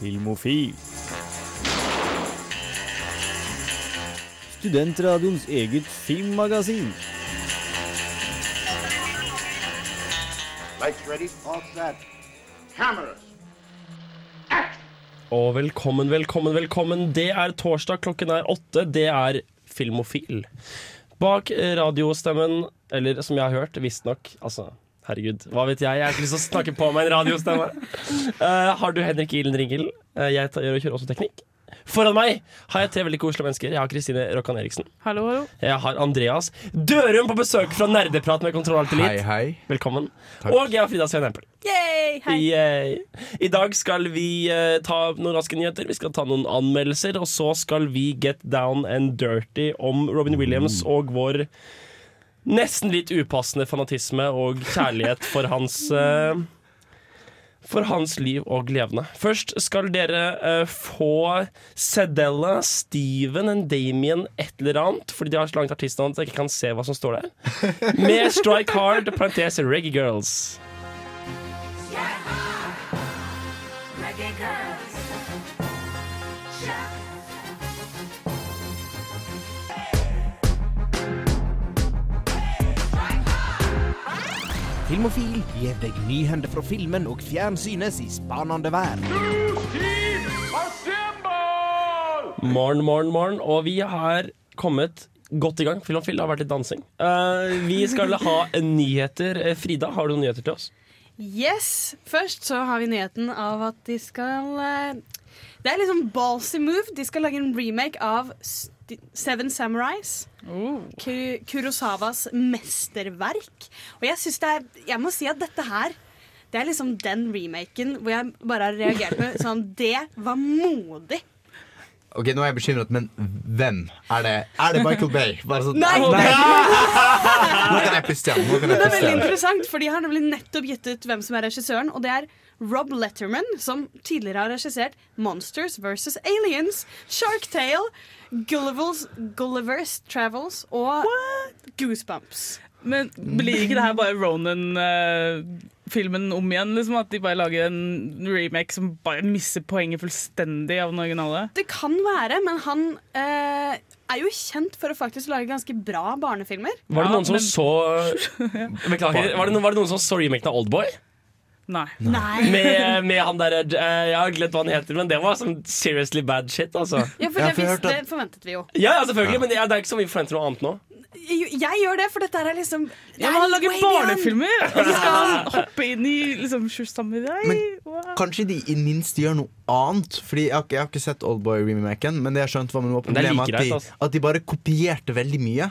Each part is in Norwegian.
Filmofil. Studentradioens eget filmmagasin. Lights ready, all set. Cameras. Og velkommen, velkommen, velkommen. Det er torsdag, klokken er åtte. Det er Filmofil. Bak radiostemmen, eller som jeg har hørt, visstnok Altså, herregud, hva vet jeg? Jeg har ikke lyst til å snakke på meg en radiostemme. Uh, har du Henrik Ilen Ringel? Uh, jeg tar, kjører også teknikk. Foran meg har jeg tre veldig koselige mennesker. Jeg har Kristine Rokkan Eriksen. Hallo, hallo. Jeg har Andreas Dørum på besøk fra Nerdeprat med Kontroll Alt Elite. Hei, hei. Velkommen. Takk. Og jeg har Frida Sveen Empel. I dag skal vi uh, ta noen raske nyheter, vi skal ta noen anmeldelser, og så skal vi get down and dirty om Robin Williams og vår nesten litt upassende fanatisme og kjærlighet for hans eh, for hans liv og levende. Først skal dere uh, få Sedella, Steven og Damien et eller annet, fordi de har så langt artistnavn at jeg ikke kan se hva som står der. Med Strike Hard, parentes Reggae Girls. Filmofil gir deg nyhender fra filmen og fjernsynets i spanende vær. Morgen, morgen, morgen. Og vi har kommet godt i gang. Filmofil, det har vært litt dansing. Uh, vi skal ha nyheter. Eh, Frida, har du noen nyheter til oss? Yes. Først så har vi nyheten av at de skal eh, Det er liksom ballsy move. De skal lage en remake av Seven Samurais. Oh. Kurosawas mesterverk. Og jeg syns det er Jeg må si at dette her det er liksom den remaken hvor jeg bare har reagert med sånn Det var modig. Ok, Nå er jeg bekymret, men hvem? Er det, er det Michael Bay? Bare sånn, Nei! Nå kan jeg puste igjen. Det er veldig interessant, for de har nemlig nettopp gitt ut hvem som er regissøren. Og det er Rob Letterman, som tidligere har regissert Monsters vs. Aliens, Shark Tale, Gulliver's, Gulliver's Travels og Goosebumps. Men blir ikke det her bare Ronan-filmen om igjen? Liksom At de bare lager en remake som bare misser poenget fullstendig av den originale? Det kan være, men han eh, er jo kjent for å faktisk lage ganske bra barnefilmer. Var det Ja, noen som men- så Beklager. Var det, noen, var det noen som så remaken av Oldboy? Nei. Nei. Med, med han derre eh, Jeg har glemt hva han heter, men det var sånn seriously bad shit, altså. Ja, for det, for jeg vis- hørte det forventet vi jo. Ja, ja selvfølgelig, men det er, ikke så mye forventer noe annet nå. Jeg, jeg gjør det, for dette er liksom det Ja, er men han lager barnefilmer! Og så skal han hoppe inn i liksom. Men Wow. Kanskje de i minst gjør noe annet? Fordi Jeg har ikke, jeg har ikke sett Oldboy-remaken, men det jeg skjønte var med noe Men problemet like at, de, altså. at de bare kopierte veldig mye.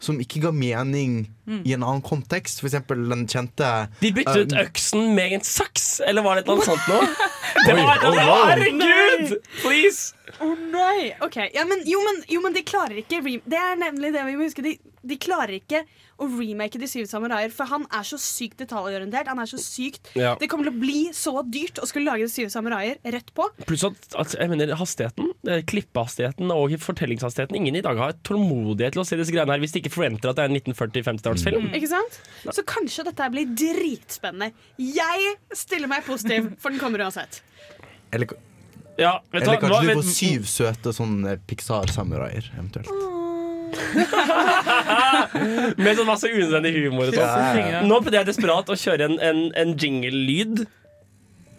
Som ikke ga mening Mm. i en annen kontekst. For eksempel den kjente De byttet ut Um, øksen med en saks, eller var det et annet sånt nå? Det var, oh, wow. herregud! Please! Å nei! Ok, ja, men, jo, men, jo, men de klarer ikke Det er nemlig det vi må huske. De, de klarer ikke å remake De syv samuraier, for han er så sykt detaljorientert. Han er så sykt Ja. Det kommer til å bli så dyrt å skulle lage De syv samuraier rett på. Pluss at, at jeg mener hastigheten, eh, klippehastigheten og fortellingshastigheten Ingen i dag har tålmodighet til å se disse greiene her hvis de ikke forventer at det er en 1940-50-tallsfilm. Ikke sant? Så kanskje dette blir dritspennende. Jeg stiller meg positiv, for den kommer uansett. Eller, Ja, vet eller hva? kanskje Hva- du får syv søte sånne Pixar-samuraier, eventuelt. Med sånn masse unødvendig humor og sånn. Ja, ja, ja. Nå prøvde jeg desperat å kjøre en, en, en jingle-lyd.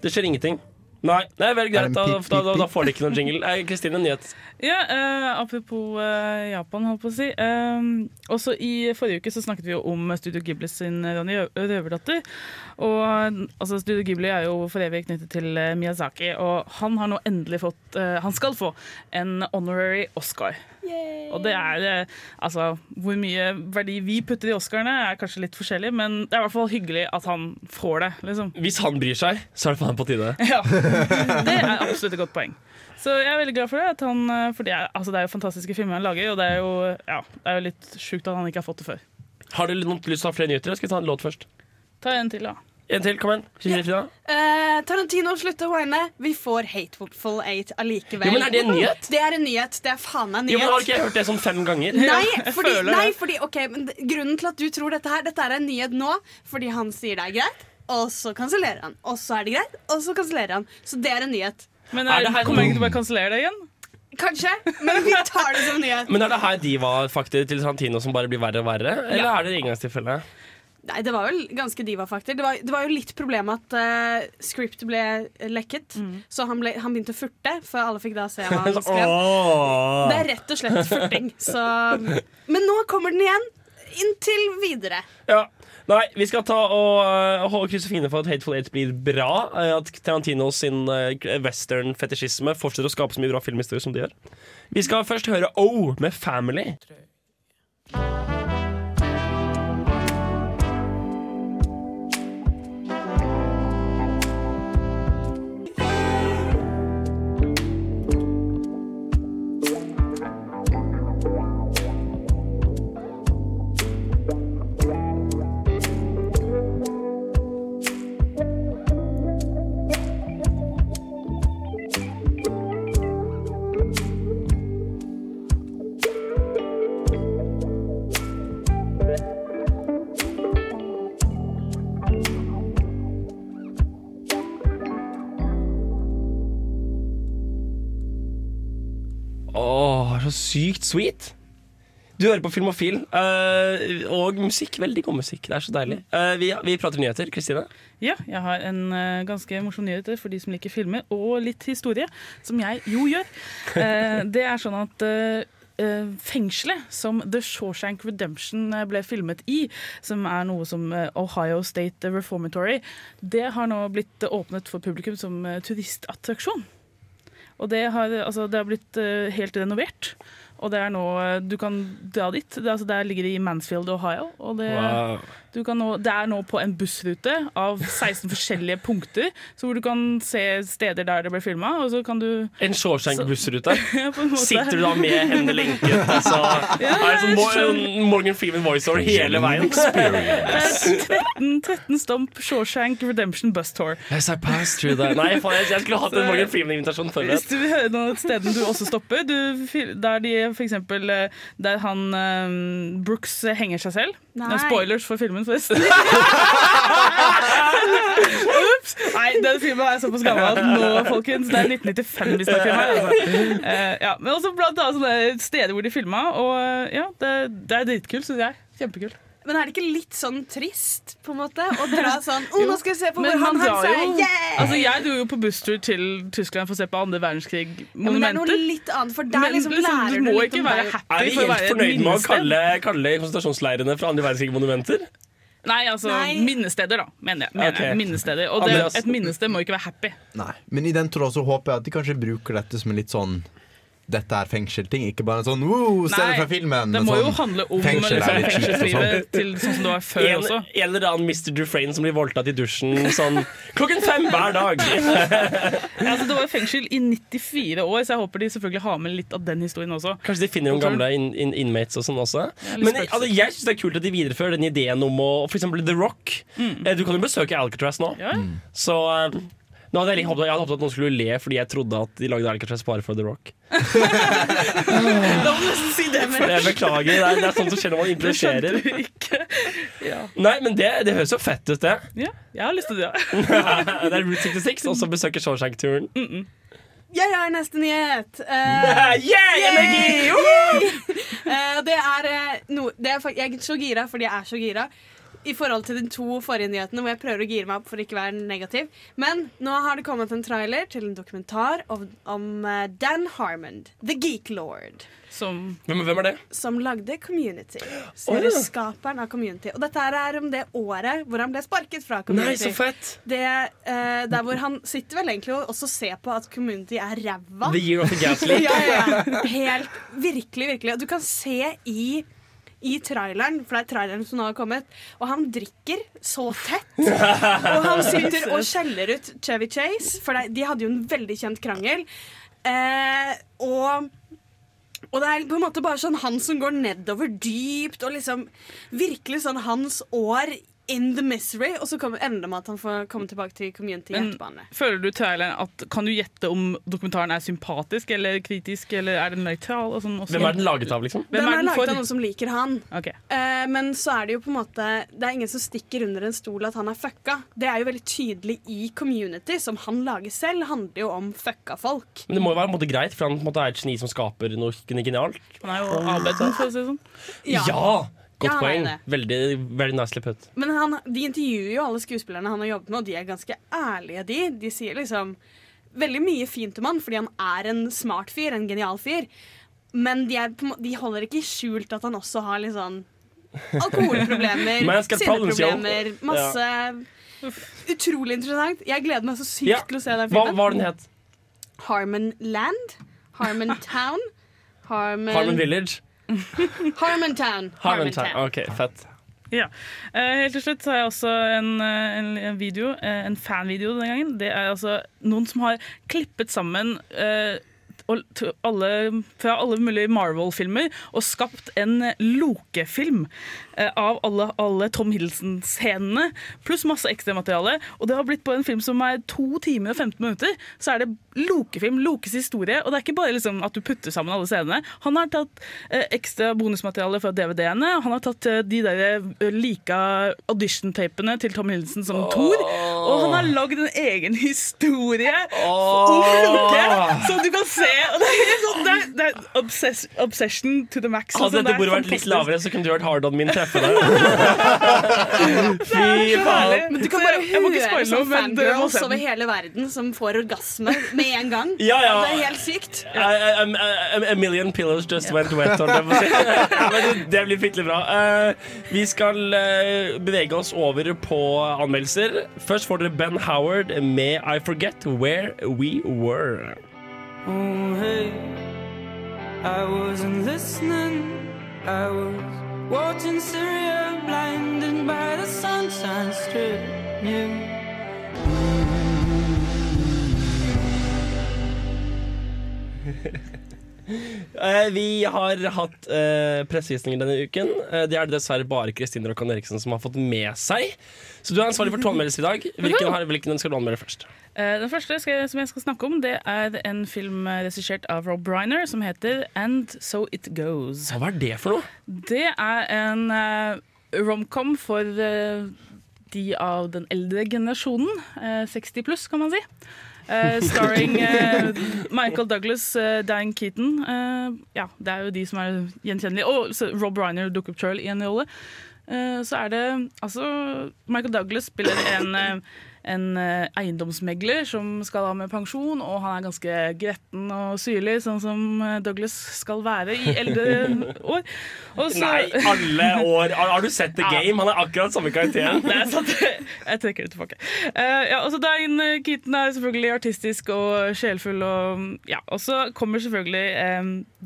Det skjer ingenting. Nei, nei vel greit, da, da, da, da får de ikke noen jingle. Eh, Kristine, nyhet. Ja, eh, Apropos eh, Japan, holdt på å si. Eh, også I forrige uke så snakket vi jo om Studio Ghibli sin Ronny Røverdatter. Og altså, Studio Ghibli er jo for evig knyttet til eh, Miyazaki, og han har nå endelig fått eh, Han skal få en honorary Oscar. Og det er eh, Altså, hvor mye verdi vi putter i Oscarene, er kanskje litt forskjellig, men det er i hvert fall hyggelig at han får det, liksom. Hvis han bryr seg, så er det faen på tide. Ja, Det er absolutt et godt poeng. Så jeg er veldig glad for det. At han, eh, for det er, altså det er jo fantastiske filmer han lager, og det er jo, ja, det er jo litt sjukt at han ikke har fått det før. Har du lyst til å ha flere nyheter? Skal vi ta en låt først? Ta en til, da. En til, kom igjen. Frida. Eh, Tarantino, slutter å whine. Vi får Hateful Eight allikevel. Jo, men Er det en nyhet? Det er en nyhet. Det er faen meg en Jo, men Har nyhet. ikke jeg hørt det sånn fem ganger? Nei, fordi, nei fordi, ok, men grunnen til at du tror dette her Dette er en nyhet nå fordi han sier det er greit, og så kansellerer han. Og så er det greit, og så kansellerer han. Så det er en nyhet. Men Er er, det her- kommer jeg ikke til å bare kansellere det igjen? Kanskje, men vi tar det som nyhet. Men er det her de var faktisk til Tarantino som bare blir verre og verre? Eller Ja. er det engangstilfelle? Nei, det var vel ganske diva-fakter. Det, var- det var jo litt problem at uh, script ble lekket, så han, ble, han begynte å furte, for alle fikk da se hva han skrev. oh! Det er rett og slett furting. Så. Men nå kommer den igjen. Inntil videre. Ja. Nei, vi skal ta og uh, krysse fingrene for at Hateful Eight blir bra. eh, at Tarantino sin uh, western-fetisjisme fortsetter å skape så mye bra filmhistorie som de gjør. Vi skal først høre O med Family. Åh, sykt sweet. Du hører på Filmofil, uh, og musikk. Veldig god musikk. Det er så deilig. Uh, vi, vi prater nyheter. Kristine? Ja, jeg har en uh, ganske morsom nyhet for de som liker filmer, og litt historie, som jeg jo gjør. Eh, det er sånn at eh, eh, fengselet som The Shawshank Redemption eh, ble filmet i, som er noe som eh, Ohio State Reformatory, det har nå blitt eh, åpnet for publikum som eh, turistattraksjon. Og det har, altså, det har blitt eh, helt renovert. Og det er nå, eh, du kan dra dit. Det, altså, der ligger det i Mansfield, Ohio. Og det, kan nå, det er nå på en bussrute av 16 forskjellige punkter, så hvor du kan se steder der det ble filma, og så kan du En Shawshank-bussrute. ja, Sitter du da med hendene lenket, og så er det sånn Mo- Morgan Freeman voiceover hele veien? Det er 13, 13 Stomp Shawshank Redemption Bus Tour. Yes, I passed through that. Nei, faen, jeg, jeg skulle hatt en Morgan Freeman-invitasjon Hvis du vil høre noen steder du også stopper, du, der de for eksempel eh, Der han um, Brooks henger seg selv. Nei. Spoilers for filmen, forresten. Ups! Nei, den filmen er såpass gammel at nå, folkens, det er 1995 vi snakker om her. Altså. Uh, ja, men også blant annet sånne steder hvor de filma, og eh, ja, det, det er dritkult, syns jeg. Kjempekult. Men er det ikke litt sånn trist på en måte å dra sånn oh, Nå skal vi se på hvor han hans jo yeah! Altså, jeg dro jo på busstur til Tyskland for å se på andre ja, Men det er noe litt annet, for der Men liksom liksom, lærer du du må litt ikke om være happy Er vi for å helt være fornøyd med å kalle, kalle konsentrasjonsleirene for andre verdenskrig monumenter? Nei, altså Nei. minnesteder, da. Mener jeg. Mener okay. jeg. Minnesteder. Og det, et minnested må ikke være happy. Nei. Men i den tråd så håper jeg at de kanskje bruker dette som en litt sånn dette er fengselting, ikke bare en sånn wow, stedet Nei, fra filmen. Det må må jo sånn, handle om liksom, fengselslivet til sånn som det var før En, også. en eller annen Mr. Dufresne som blir voldtatt i dusjen sånn klokken fem hver dag. Ja, altså, det var fengsel i 94 år, så jeg håper de selvfølgelig har med litt av den historien også. Kanskje de finner noen gamle in, in, inmates og sånn også. Men altså, jeg syns det er kult at de viderefører den ideen om å For eksempel The Rock. Mm. Du kan jo besøke Alcatraz nå. Ja. Så eh, nå hadde jeg, håpet, jeg hadde håpet at noen skulle le fordi jeg trodde at de lagde Alcatraz bare for The Rock. Da må du nesten si det, først. Jeg beklager. Det er, det er sånt som skjer når man improviserer. Ja. Nei, men det, det høres jo fett ut, det. ja, jeg har lyst til det. Det er Route 66, og så besøker Shawshank-turen. Jeg har neste nyhet. Uh, Yeah, energi! Uh, det er eh, noe det er, Jeg er så gira fordi jeg er så gira. I forhold til de to forrige nyhetene hvor jeg prøver å gire meg opp for ikke å være negativ. Men nå har det kommet en trailer til en dokumentar om, om eh, Dan Harmon, The Geek Lord. Som Hvem, hvem er det? som lagde Community. Å, oh, ja. skaperen av Community. Og dette er om det året hvor han ble sparket fra Community. Nei, så fett. det, uh, der hvor han sitter vel egentlig og også ser på at Community er ræva. The Year of the gaslight. Ja, ja, ja. Helt virkelig, virkelig. Og du kan se i i traileren, for det er traileren som nå har kommet, og han drikker så tett. Og han sitter og skjeller ut Chevy Chase, for de hadde jo en veldig kjent krangel. Eh, og og det er på en måte bare sånn han som går nedover dypt, og liksom virkelig sånn hans år in the misery, og så kommer, ender det med at han får komme tilbake til community Men- etterpå. Føler du traileren at Kan du gjette om dokumentaren er sympatisk eller kritisk, eller er den nøytral? Og sånn også? Hvem er den laget av, liksom? Hvem Den er er den laget for? av noen som liker han. Okay. Uh, men så er det jo på en måte Det er ingen som stikker under en stol at han er fucka. Det er jo veldig tydelig i community, som han lager selv, handler jo om fucka folk. Men det må jo være på en måte greit, for han på en måte er et geni som skaper noe genialt. Han er jo avbeden, for å si det sånn. ja. Ja! Godt Ja, poeng. Veldig, veldig nicely put. Men han, de intervjuer jo alle skuespillerne han har jobbet med, og de er ganske ærlige, de. De sier liksom veldig mye fint om han, fordi han er en smart fyr, en genial fyr. Men de, er, de holder ikke skjult at han også har litt sånn alkoholproblemer, sinneproblemer, masse Utrolig interessant. Jeg gleder meg så sykt Ja. til å se den filmen. hva var den het? Harmon Land? Harmon Town? Harmon, Harmon Village? Harmon Town. OK, fett. Ja. Eh, helt til slutt så har jeg også en, eh, en, en video, eh, en fanvideo denne gangen. Det er altså noen som har klippet sammen eh, og- alle, fra alle mulige Marvel-filmer og skapt en Loke-film eh, av alle, alle Tom Hiddleston-scenene, pluss masse ekstramateriale. Og det har blitt på en film som er to timer og 15 minutter. Så er det Loke-film, Lokes historie. Og det er ikke bare liksom at du putter sammen alle scenene. Han har tatt eh, ekstra bonusmateriale fra DVD-ene. Han har tatt eh, de der lika audition-tapene til Tom Hiddleston som Thor. Og han har lagd en egen historie om Loke som du kan se. Og det er, sånn, det er, det er obsess, obsession to the max. Hadde Altså, dette bordet vært litt lavere, så kunne du hørt hard on min treffe deg. Fy faen. Men du kan bare jeg- må ikke spoile noe, men fangirls over hele verden som får orgasme med en gang. Ja, ja. Det er helt sykt. A, a, a, a million pillows just went wet. on det, det blir fryktelig bra. Uh, vi skal uh, bevege oss over på anmeldelser. Først får dere Ben Howard med I Forget Where We Were. Oh, hey, I wasn't listening. I was watching Syria, blinded by the sunshine strip. Eh, vi har hatt uh, pressevisninger denne uken. Eh, det er det dessverre bare Kristine Rokkan Eriksen som har fått med seg. Så du er ansvarlig for to anmeldelser i dag. Hvilken, har, hvilken skal du anmelde først? Eh, Den første skal, som jeg skal snakke om, det er en film eh, regissert av Rob Reiner som heter And So It Goes. Hva er det for noe? Det er en uh, romcom for uh, de av den eldre generasjonen. Uh, 60 pluss, kan man si. Eh, starring uh, Michael Douglas, uh, Diane Keaton. Eh, ja, det er jo de som er gjenkjennelige. Og Rob Reiner dukker opp sjøl i en rolle. Eh, så er det altså Michael Douglas spiller en, eh, en eh, eiendomsmegler som skal ha med pensjon, og han er ganske gretten og syrlig, sånn som eh, Douglas skal være i eldre år. Og så- Nei, alle år. Har, du sett The Game? Han er akkurat samme karakteren. Nei. Jeg trekker det tilbake. Eh, ja, altså Dain Keaton er selvfølgelig artistisk og sjelfull. Og, ja, og så kommer selvfølgelig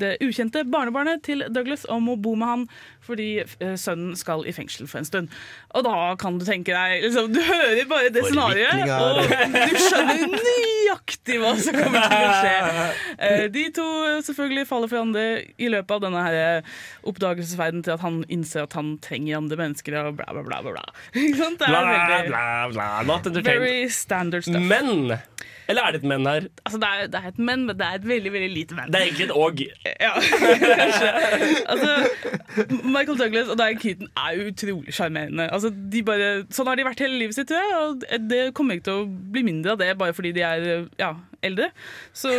det ukjente barnebarnet til Douglas om å bo med han fordi eh, sønnen skal i fengsel for en stund. Og da kan du tenke deg liksom, Du hører bare det scenarioet, og du skjønner nøyaktig hva som kommer til å skje. Eh, de to selvfølgelig faller for hverandre i løpet av denne her oppdagelsesferden oppdagelsesverden til at han innser at han trenger andre mennesker og bla, bla, bla. bla, bla. Det Bla, er veldig bla, bla. Not entertained. very standard stuff. Men Eller er det et men her? Altså, det, er, det er et men, men det er et veldig veldig lite men. Det er egentlig et og. Ja, altså, Michael Douglas og Dian Keaton er jo utrolig sjarmerende. Altså, sånn har de vært hele livet sitt, tror jeg. Og det kommer ikke til å bli mindre av det bare fordi de er ja, eldre. Så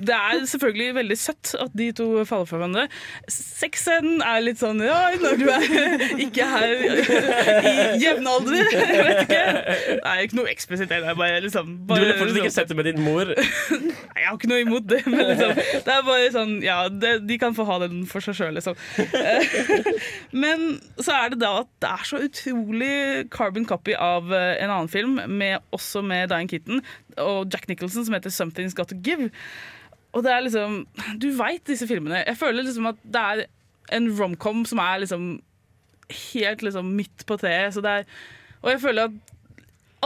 det er selvfølgelig veldig søtt at de to faller for hverandre. Sexscenen er litt sånn ja, når du er ikke her i jevnalder. Jeg vet ikke. Er ikke noe eksplisitt. Bare liksom Du ville fortsatt ikke liksom- sett det med din mor. Nei, Jeg har ikke noe imot det, men liksom, det er bare sånn Ja, det, de kan få ha den for seg sjøl, liksom. Men så er det da at det er så utrolig carbon copy av eh, en annen film, med, også med Diane Keaton og Jack Nicholson, som heter 'Something's Got To Give'. Og det er liksom Du veit disse filmene. Jeg føler liksom at det er en romcom som er liksom helt liksom midt på treet. Så det er, og jeg føler at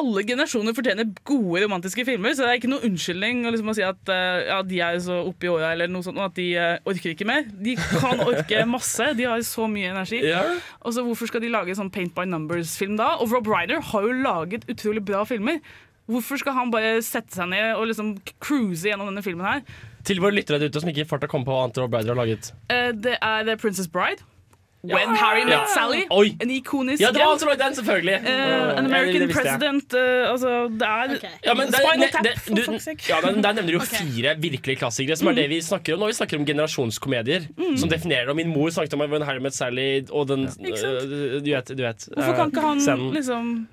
alle generasjoner fortjener gode romantiske filmer, så det er ikke noen unnskyldning liksom å si at eh, ja, de er så oppe i åra eller noe sånt, og at de eh, orker ikke mer. De kan orke masse, de har så mye energi. Yeah. Og så Hvorfor skal de lage sånn Paint by Numbers-film da? Og Rob Ryder har jo laget utrolig bra filmer. Hvorfor skal han bare sette seg ned og liksom cruise gjennom denne filmen her? Til våre lyttere der ute som ikke fart har kommet på hva Anton Rob har laget. Uh, det er The Princess Bride. When Harry Met Ja. Sally. Oi. En ikonisk Ja, det var han den, selvfølgelig. Uh, An American visste. President. Uh, altså, det er okay. Ja, men der, Spinal Tap, det, for du, fuck's sake. ja, der, der nevner du jo okay. fire virkelige klassikere, som er det vi snakker om når vi snakker om generasjonskomedier. Mm. Som definerer det. Og min mor snakket om When Harry Met Sally og den ja, øh, Du vet. Du vet Hvorfor kan ikke han scenen. liksom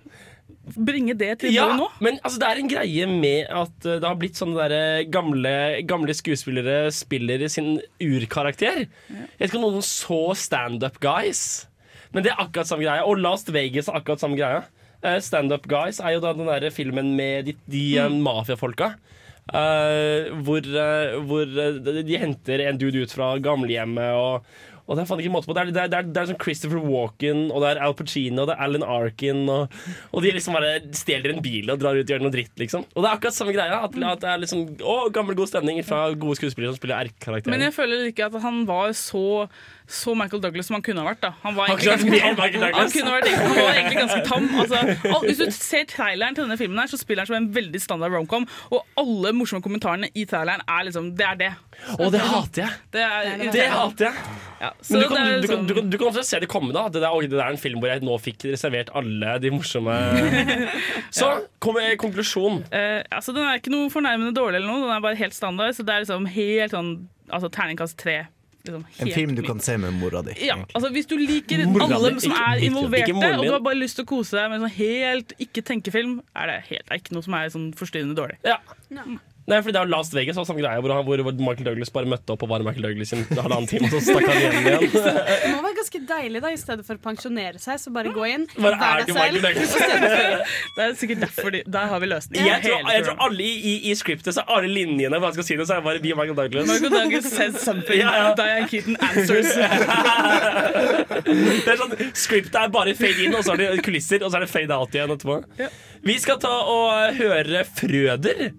bringe det til ja, nå? men altså, det er en greie med at uh, det har blitt sånne der gamle, gamle skuespillere spiller i sin urkarakter. Jeg vet ikke om noen så Stand-Up Guys, men det er akkurat samme greia. Og Last Vegas er akkurat samme greia. Uh, Stand-Up Guys er jo da den der filmen med de, de mm. mafiafolka. Uh, hvor uh, hvor de, de henter en dude ut fra gamlehjemmet og og det er faen ikke måte på. Det er, det, er, det, er, det er sånn Christopher Walken, og det er Al Pacino, og det er Alan Arkin, og, og de liksom bare stjeler en bil og drar ut og gjør noe dritt, liksom. Og det er akkurat samme greia. At, at det er liksom Å, gammel, god stemning fra gode skuespillere som spiller Men R-karakterer. jeg føler ikke at han var så, så Michael Douglas som han kunne ha vært. da Han var egentlig ganske tam. Han, kunne vært, han var egentlig ganske tam. Altså, all, hvis du ser traileren til denne filmen, her så spiller han som en veldig standard romcom, og alle morsomme kommentarene i traileren er liksom Det er det. Å, det hater jeg! Det, er, Det hater jeg! ja. Men du kan, du, du, sånn- du, du kan også se det komme, da. Det, der, det der er en film hvor jeg nå fikk reservert alle de morsomme Så kommer konklusjonen. Uh, altså, den er ikke noe fornærmende dårlig, eller noe Den er bare helt standard. Så det er liksom helt sånn Altså terningkast tre. Liksom, En film du kan se med mora di. Ja, altså Hvis du liker Mora alle som er involverte, og du har bare lyst til å kose deg med en sånn helt ikke-tenkefilm, er det helt, er ikke noe som er sånn forstyrrende dårlig. Ja. Nei, fordi det er Last Vegas var samme greie, hvor, hvor Michael Douglas bare møtte opp og var Michael Douglas i en halvannen time, og så stakk han hjem igjen. Det må være ganske deilig, da, i stedet for å pensjonere seg. Så bare gå inn, Bare er deg du Michael selv. Douglas? Det er sikkert derfor de, Der har vi løsningen. Jeg tror, jeg tror alle i, i, i scriptet så er alle linjene hva jeg skal si det, så er bare be Michael Douglas. Michael Douglas says something. Ja, ja. Diane Keaton answers. Det er sånn, Scriptet er bare fade in, og så er det kulisser, og så er det fade out igjen etterpå. Ja. Vi skal ta og høre Frøder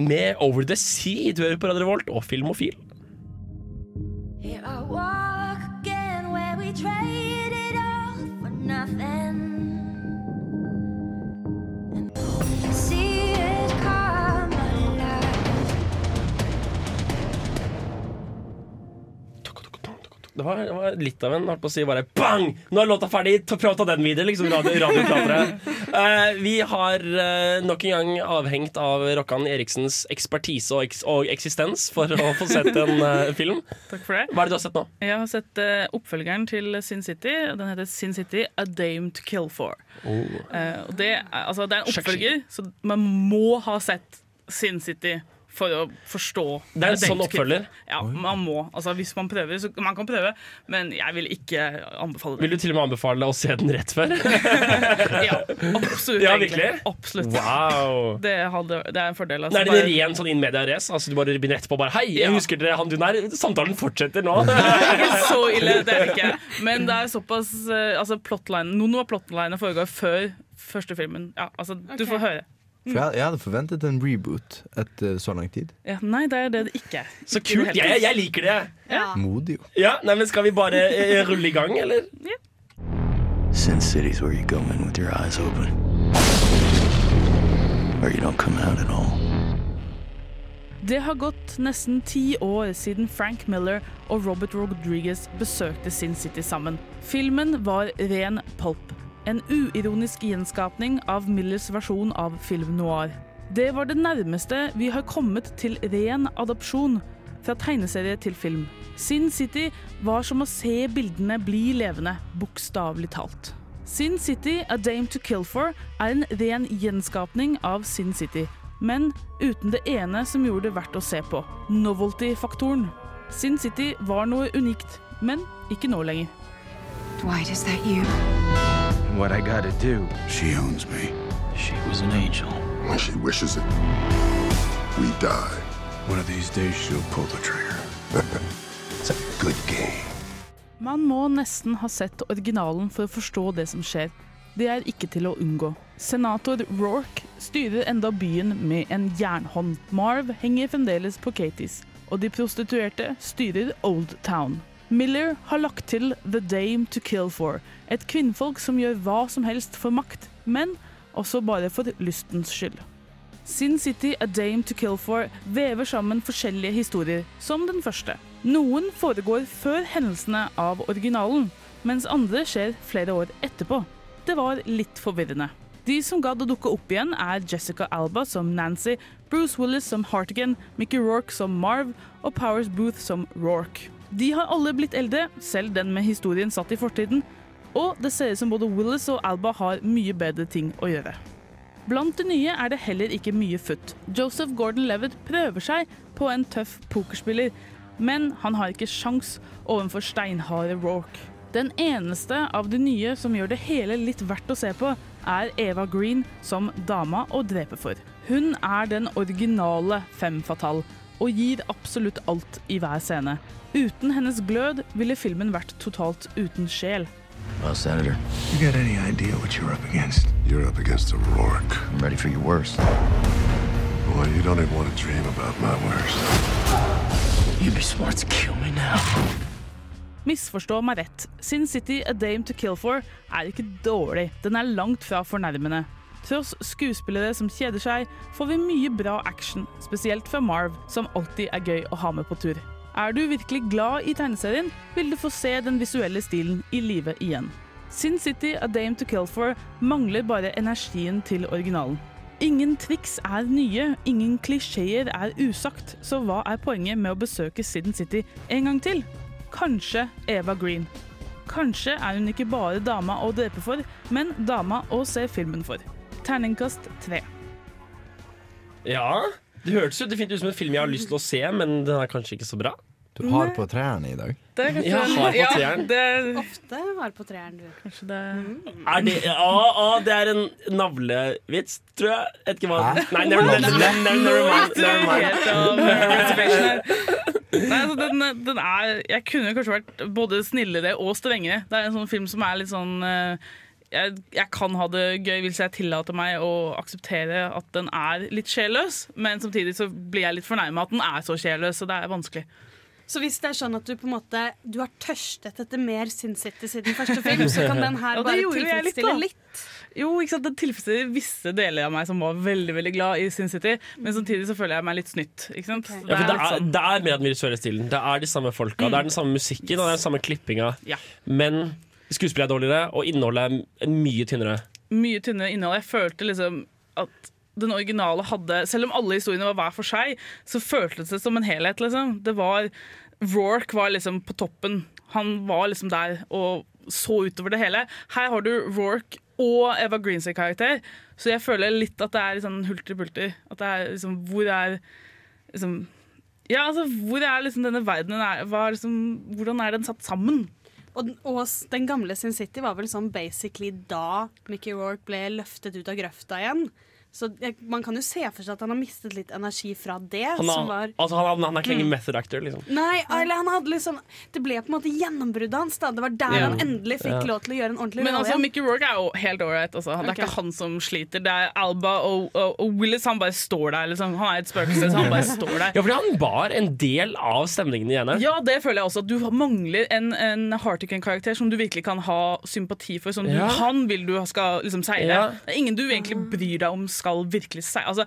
med Over the Sea. Du hører på Radio Revolt og Filmofil. Det var, det var litt av en holdt på å si bare bang! Nå er låta ferdig, ta- prøv å ta den videre. Liksom radio. Eh, vi har uh, nok en gang avhengt av Rokkan Eriksens ekspertise og, eks og eksistens for å få sett en uh, film. Takk for det. Hva er det du har sett nå? Jeg har sett oppfølgeren til Sin City. Den heter Sin City A Dame to Kill For. Og det, altså, det er en oppfølger, så man må ha sett Sin City for å forstå Det er en sånn oppfølger. Ja, man må. Altså, hvis man prøver, så man kan prøve, men jeg vil ikke anbefale det. Vil du til og med anbefale å se den rett før? Ja, absolutt. Ja, virkelig? Absolutt. Wow. Det, hadde, det er en fordel. Altså, Nei, er det en ren sånn in media race? Altså, du bare begynner etterpå bare Hei, jeg Ja. husker dere han du er. Samtalen fortsetter nå. ikke så ille, det er det ikke. Men det er såpass eh, altså plotline, Noen av plotlinene foregår før første filmen. Ja, altså, Du får høre. For jeg, jeg hadde forventet en reboot etter så lang tid. Ja, nei, det er det det ikke er. Så kult. Jeg, jeg liker det. Ja. Modig, jo. Ja, nei, men Skal vi bare eh, rulle i gang, eller? Sin City's where you go in with your eyes open. Or you don't come out at all. Det har gått nesten ti år siden Frank Miller og Robert Rodriguez besøkte Sin City sammen. Filmen var ren pulp. En uironisk gjenskapning av Millers versjon av film noir. Det var det nærmeste vi har kommet til ren adopsjon fra tegneserie til film. Sin City var som å se bildene bli levende, bokstavelig talt. Sin City, A Dame to Kill For, er en ren gjenskapning av Sin City, men uten det ene som gjorde det verdt å se på, novelty-faktoren. Sin City var noe unikt, men ikke nå lenger. Dwight, is that you? What I gotta do? She owns me. She was an angel. When she wishes it, we die. One of these days she'll pull the trigger. It's a good game. Man må nesten ha sett originalen for å forstå det som skjer. Det er ikke til å unngå. Senator Rourke styrer enda byen med en jernhånd. Marv henger fremdeles på Katies, og de prostituerte styrer Old Town. Miller har lagt til The Dame to Kill For, et kvinnfolk som gjør hva som helst for makt, men også bare for lystens skyld. Sin City A Dame to Kill For vever sammen forskjellige historier, som den første. Noen foregår før hendelsene av originalen, mens andre skjer flere år etterpå. Det var litt forvirrende. De som gadd å dukke opp igjen, er Jessica Alba som Nancy, Bruce Willis som Hartigan, Mickey Rourke som Marv og Powers Booth som Rourke. De har alle blitt eldre, selv den med historien satt i fortiden, og det ser ut som både Willis og Alba har mye bedre ting å gjøre. Blant de nye er det heller ikke mye futt. Joseph Gordon-Levitt prøver seg på en tøff pokerspiller, men han har ikke sjans overfor steinharde Rourke. Den eneste av de nye som gjør det hele litt verdt å se på, er Eva Green som dama å drepe for. Hun er den originale femme fatale og gir absolutt alt i hver scene. Uten hennes glød ville filmen vært totalt uten sjel. Well, Senator, You got any idea what you're up against? You're up against a Rourke. I'm ready for your worst. Boy, you don't even want to dream about my worst. You'd be smart to kill me now. Misforstå meg rett. Sin City A Dame to Kill For er ikke dårlig. Den er langt fra fornærmende. Tross skuespillere som kjeder seg, får vi mye bra action, spesielt fra Marv, som alltid er gøy å ha med på tur. Er du virkelig glad i tegneserien, vil du få se den visuelle stilen i live igjen. Sin City A Dame to Kill For mangler bare energien til originalen. Ingen triks er nye, ingen klisjeer er usagt, så hva er poenget med å besøke Sin City en gang til? Kanskje Eva Green. Kanskje er hun ikke bare dama å drepe for, men dama å se filmen for. Terningkast tre. Ja, det hørtes jo definitivt ut som en film jeg har lyst til å se, men den er kanskje ikke så bra. Du har på trærne i dag. Det er kanskje Ja, har på treeren. det Ofte har på treeren, du. kanskje det Er det, å, å, det er en navlevits, tror jeg. Jeg vet ikke hva Nei, never, never, never, never, never mind. Never mind. Helt av reservation her. Nei, altså, den, den er Jeg kunne kanskje vært både snillere og strengere. Det er en sånn film som er litt sånn eh, jeg, jeg kan ha det gøy hvis jeg tillater meg å akseptere at den er litt sjelløs, men samtidig så blir jeg litt fornærma at den er så sjelløs, så det er vanskelig. Så hvis det er sånn at du på en måte Du har tørstet etter mer Sin City siden første film, så kan den her bare tilfredsstille litt, litt. Jo, ikke sant? Den tilfredsstiller visse deler av meg som var veldig veldig glad i Sin City, men samtidig så føler jeg meg litt snytt. Ikke sant? Ja, for det, er, sånn- det er mer den visuelle stilen. Det er de samme folka, det er den samme musikken og det er den samme klippinga. Ja. Men skuespillet er dårligere, og innholdet er mye tynnere. mye tynnere innhold. Jeg følte liksom at den originale hadde Selv om alle historiene var hver for seg, så føltes det som en helhet. liksom. Det var Rourke var liksom på toppen. Han var liksom der og så utover det hele. Her har du Rourke og Eva Greensay-karakter, så jeg føler litt at det er litt sånn hulter-bulter. At det er liksom Hvor er liksom Ja, altså, hvor er liksom denne verdenen? Er, er liksom, hvordan er den satt sammen? Og, og den gamle Sin City var vel sånn basically da Mickey Rourke ble løftet ut av grøfta igjen. Så jeg, man kan jo se for seg at han har mistet litt energi fra det. Han, som har, var altså, han, han er ikke lenger Mm. method actor, liksom. Nei, eller han hadde liksom Det ble på en måte gjennombruddet hans. da Det var der yeah. han endelig fikk yeah. lov til å gjøre en ordentlig Men rolle altså. Mickey Rourke er jo helt ålreit. Altså. Det er okay. ikke han som sliter. Det er Alba og, og, og Willis. Han bare står der. Liksom. Han er et spøkelse, så han bare står der. Ja, fordi han bar en del av stemningen igjen henne. Ja, det føler jeg også. At du mangler en, en Hartigan-karakter som du virkelig kan ha sympati for. Som du, Han vil du skal liksom seile. Ja. Det er ingen du egentlig bryr deg om skal virkelig seire. Altså,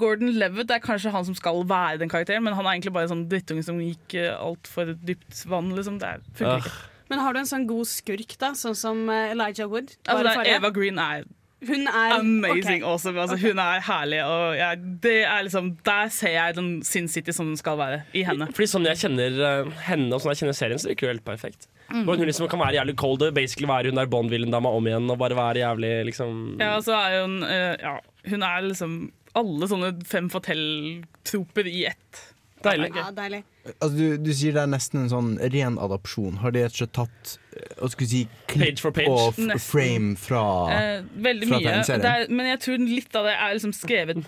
Gordon Levitt er kanskje han som skal være den karakteren, men han er egentlig bare en sånn drittunge som gikk uh, altfor dypt vann. Liksom. Det er- funker ikke. Men har du en sånn god skurk, da? Sånn som eh, Elijah Wood? Altså, var det er? Eva Green er Hun er amazing okay. awesome. Altså, Hun er herlig. Og ja, det er liksom, der ser jeg den Sin City som den skal være, i henne. Fordi sånn jeg kjenner eh, henne og sånn jeg kjenner serien, så virker det helt perfekt. Mm. Hvor Hun liksom kan være jævlig cold basically være hun der Bond-villen-dama om igjen. Og bare være jævlig liksom Ja, så er hun uh, ja, Hun er liksom alle sånne fem fatell-troper i ett. Deilig. Ja, deilig. Altså, du, du sier det er nesten en sånn ren adopsjon. Har de rett og slett tatt eh, hva skal vi si, klipp Page for page. og Nesten. frame fra Eh, veldig fra mye. Det er, men jeg tror litt av det er liksom skrevet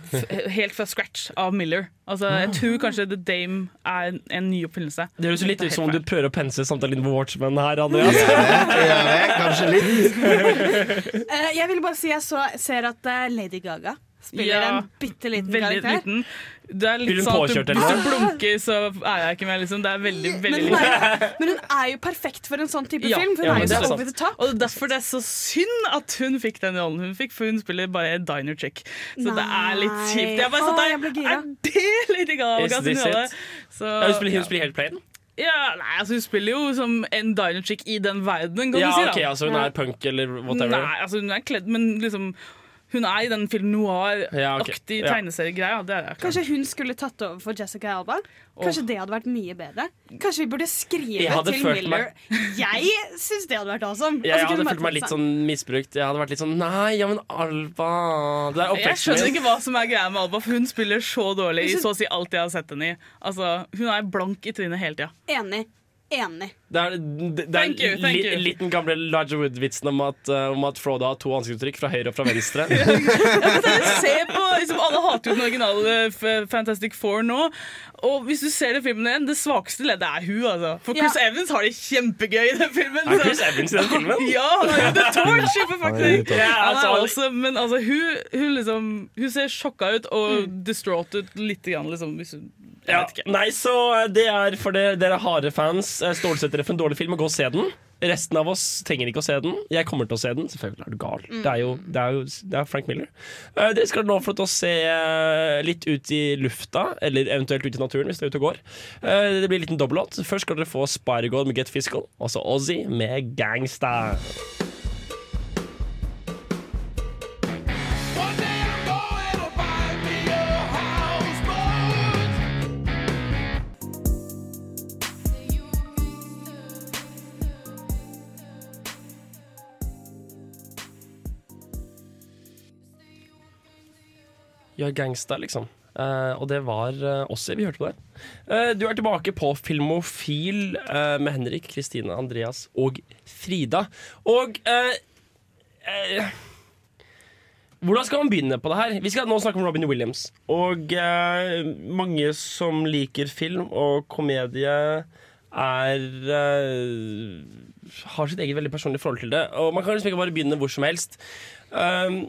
helt fra scratch av Miller. Altså, jeg tror kanskje The Dame er en, en ny oppfinnelse. Det høres litt ut som om du prøver å pense samtalen din på Watchmen her, Andreas. Ja, kanskje litt. uh, jeg vil bare si jeg så, ser at uh, Lady Gaga spiller Ja, en bitte liten karakter. liten. Det er litt sånn at du, hvis du blunker, så er jeg ikke med. Liksom. Det er veldig, veldig Men hun, er, men hun er jo perfekt for en sånn type Ja, film. For hun ja, er jo så over the top. Og det er derfor det er så synd at hun fikk den rollen hun fikk, for hun spiller bare en diner chick. Så det er litt kjipt. Jeg bare satt der, jeg. Er det Lady Gaga? Så, Ja, hun, spiller, hun spiller helt plain? ja, nei, altså hun spiller jo som en diner chick i den verdenen, kan Ja, du si. da. okay, altså hun er punk eller whatever. Nei, altså hun er kledd, men liksom hun er i den film noir-aktig Ja, okay. Ja. tegneseriegreia. Er jeg. Kanskje hun skulle tatt over for Jessica Alba? Kanskje det hadde vært mye bedre? Kanskje vi burde skrive til Miller Miller Jeg syns det hadde vært awesome. Jeg, Altså, hadde følt meg litt sånn misbrukt. Jeg hadde vært litt sånn Nei, ja, men Alba Det er Jeg skjønner ikke hva som er greia med Alba, for hun spiller så dårlig i så å si alt jeg har sett henne i. Altså, Hun er blank i trynet hele tida. Enig. Enig. Det er, det, det er you, li, litt den gamle Larger Wood-vitsen om, at, uh, om at Frodo har to ansiktsuttrykk, fra høyre og fra venstre. Se på, liksom, Alle hater jo den originale F- Fantastic Four nå. Og hvis du ser den filmen igjen, det svakeste leddet er hun. altså For Chris Ja. Evans har det kjempegøy i den filmen. Er Chris Evans i den filmen? Ja, han er jo The Torch, faktisk. Ja, altså, også, men altså, hun, hun, liksom, hun ser sjokka ut og distraught ut lite Grann, liksom, hvis hun, Ja. Nei, så uh, det er for det, dere harde fans. Stålsetter dere for en dårlig film og gå og se den. Resten av oss trenger ikke å se den. Jeg kommer til å se den. Selvfølgelig er du gal. Det er jo, det er jo det er Frank Miller. Uh, dere skal nå få lov til å se litt ut i lufta, eller eventuelt ut i naturen hvis dere er ute og går. Uh, det blir en liten dobbellåt. Først skal dere få Spider-God med Get Fiscal, og så Ozzy med Gangsta. Ja, gangsta, liksom. Uh, og det var uh, oss vi hørte på det. Uh, du er tilbake på Filmofil eh, med Henrik, Kristine, Andreas og Frida. Og eh, eh, Hvordan skal man begynne på det her? Vi skal nå snakke om Robin Williams. Og eh, mange som liker film og komedie, er eh, Har sitt eget veldig personlige forhold til det. Og man kan liksom ikke bare begynne hvor som helst. Um,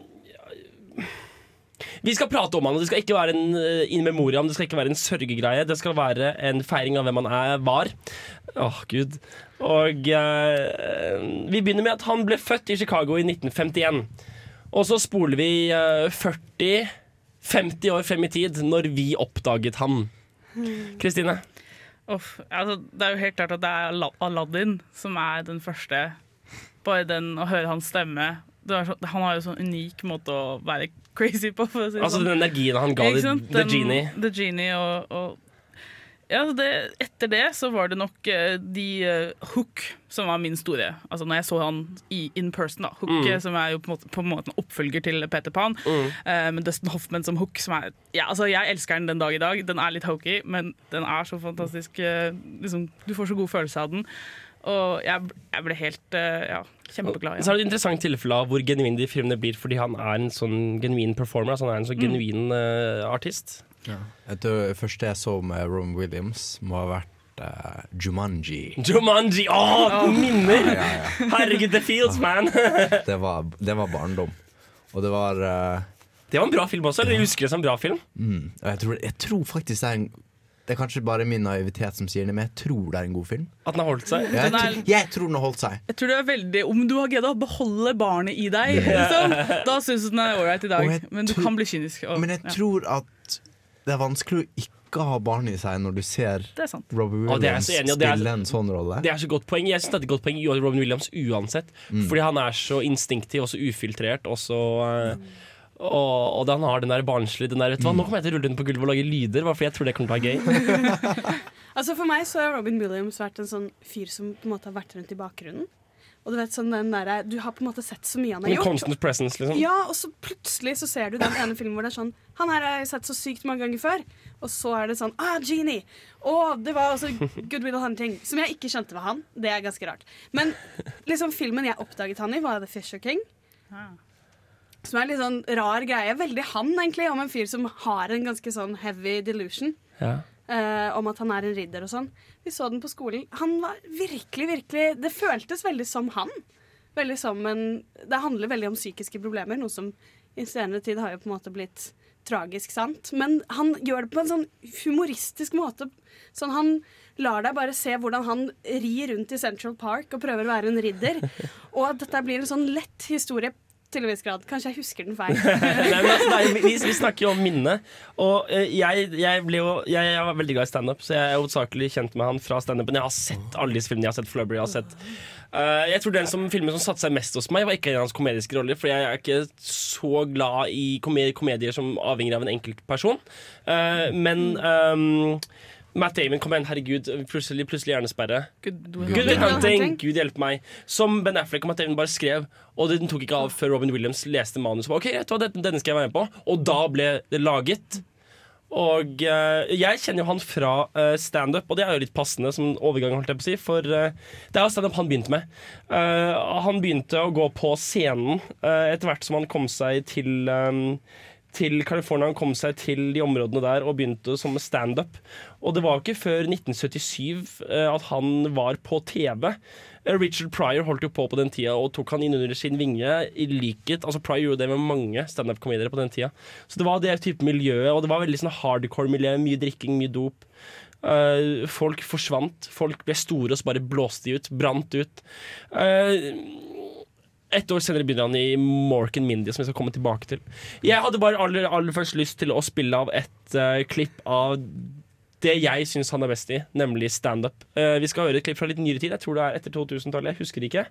vi skal prate om han, og det skal ikke være en uh, in memoriam, det skal ikke være en sørgegreie. Det skal være en feiring av hvem han er, var. Åh, gud. Og uh, vi begynner med at han ble født i Chicago i 1951. Og så spoler vi uh, 40-50 år frem i tid, når vi oppdaget han. Kristine? Uff, altså, det er jo helt klart at det er Aladdin som er den første. Bare den å høre hans stemme. Det så, han har jo sånn unik måte å være crazy på. Si Altså sånn. den energien han ga Ikke The, Genie. The Genie og, og ja, altså det, Etter det så var det nok uh, de uh, Hook som var min store Altså Når jeg så han i in person, da. Hook, Mm. eh, som er jo på en, måte, på en måte en oppfølger til Peter Pan. Mm. Uh, men Dustin Hoffman som Hook, som er ja, altså Jeg elsker den den dag i dag. Den er litt hokey, men den er så fantastisk liksom, Du får så god følelse av den. Og jeg, jeg ble helt eh, ja, kjempeglad. Så er det et interessant tilfelle av hvor genuin de filmene blir fordi han er en sånn genuin performer. Altså han er en sånn Mm. genuin uh, artist. Ja. tror Det første jeg så med Robin Williams, må ha vært uh, Jumanji. Jumanji! Å, minner! Ja, ja, ja. Herregud, The Fields, man! Det var, det var barndom. Og det var uh, Det var en bra film også. Eller jeg husker det som en bra film. mm, jeg, tror, jeg tror faktisk det er en Det er kanskje bare min naivitet som sier det, men jeg tror det er en god film. At den har holdt seg. Jeg, er- tror- jeg tror den har holdt seg. Jeg tror det er veldig Om du har greid å beholde barnet i deg, liksom, da syns du den er ålreit i dag. Men du tror- kan bli kynisk. og- Men jeg ja, tror at det er vanskelig å ikke ha barn i seg når du ser Robin sant. Det Williams så enig i, det er- spille en sånn rolle. Det er så godt poeng. Jeg synes det er et godt poeng i Robin Williams uansett. Mm. Fordi han er så instinktiv og så ufiltrert. Og, så, eh, og, og han har den der barnslige den der, vet du hva, Nå kommer jeg til å rulle rundt på gulvet og lage lyder, bare fordi jeg tror det kommer til å være gøy. Altså For meg så har Robin Williams vært en sånn fyr som på en måte har vært rundt i bakgrunnen. Og du vet sånn den der, Du har på en måte sett så mye han har gjort. constant presence, liksom. Ja, og så plutselig så ser du den ene filmen hvor det er sånn Han her har jeg sett så sykt mange ganger før. Og så er det sånn Ah, Genie! Og det var også Good Will Hunting. Som jeg ikke skjønte var han. Det er ganske rart. Men liksom filmen jeg oppdaget han i, var The Fisher King. Som er en litt sånn rar greie. Veldig han, egentlig, om en fyr som har en ganske sånn heavy delusion. Ja. Uh, om at han er en ridder og sånn. Vi så den på skolen. Han var virkelig, virkelig Det føltes veldig som han. Veldig som en Det handler veldig om psykiske problemer, noe som i senere tid har jo på en måte blitt tragisk sant. Men han gjør det på en sånn humoristisk måte. Sånn Han lar deg bare se hvordan han rir rundt i Central Park og prøver å være en ridder. Og at dette blir en sånn lett historie til en viss grad. Kanskje jeg husker den feil. Nei, men altså, nei, vi, vi snakker jo om minnet. Og eh, jeg, jeg, ble jo, jeg, jeg var veldig glad i standup, så jeg er hovedsakelig kjent med han fra standupen. Jeg har sett alle disse filmene. Jeg har sett Flubber. Jeg har sett Uh, Jeg tror den som filmen som satte seg mest hos meg, var ikke en av hans komediske roller. For jeg er ikke så glad i komedier, komedier som avhenger av en enkelt person. Uh, men ehm, Matt Damon, kom igjen, herregud. Plutselig, plutselig hjernesperre. Good Good Will Hunting, Gud hjelpe meg. Som Ben Affleck og Matt Damon bare skrev. Og den tok ikke av før Robin Williams leste manus. Og Ok, Denne skal jeg være med på. Og da ble det laget. Og uh, jeg kjenner jo han fra uh, standup, og det er jo litt passende som overgang, holdt jeg på å si. For uh, det er jo standup han begynte med. Uh, han begynte å gå på scenen etter hvert som han kom seg til eh, til California. Han kom seg til de områdene der og begynte som standup. Og det var ikke før 1977 eh, at han var på TV. Eh, Richard Pryor holdt jo på på den tida og tok han inn under sin vinge. I likhet, altså Pryor gjorde det med mange standup-komediere på den tida. Så det var det type miljøet, og det var veldig sånn hardcore-miljø. Mye drikking, mye dop. Eh, folk forsvant. Folk ble store, og så bare blåste de ut. Brant ut. Eh, ett år senere begynner han i Mork and Mindy, som jeg skal komme tilbake til. Jeg hadde bare aller, aller først lyst til å spille av et uh, klipp av det jeg syns han er best i, nemlig standup. Uh, vi skal høre et klipp fra litt nyere tid. Jeg tror det er etter 2000-tallet. Jeg husker ikke.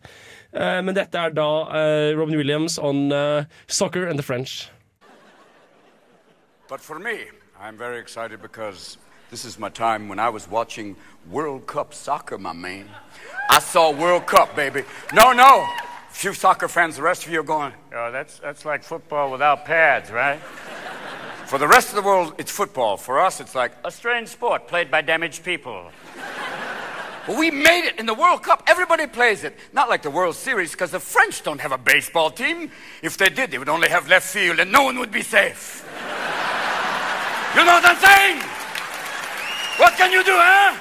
Uh, men dette er da uh, Robin Williams on eh, Soccer and the French. But for me, I'm very excited because this is my time when I was watching World Cup soccer, my man. I saw World Cup, baby. No, no. Few soccer fans, the rest of you are going, Oh, that's, that's like football without pads, right? for the rest of the world, it's football. For us, it's like, A strange sport played by damaged people. well, we made it in the World Cup. Everybody plays it. Not like the World Series, because the French don't have a baseball team. If they did, they would only have left field and no one would be safe. you know what I'm saying? What can you do, huh?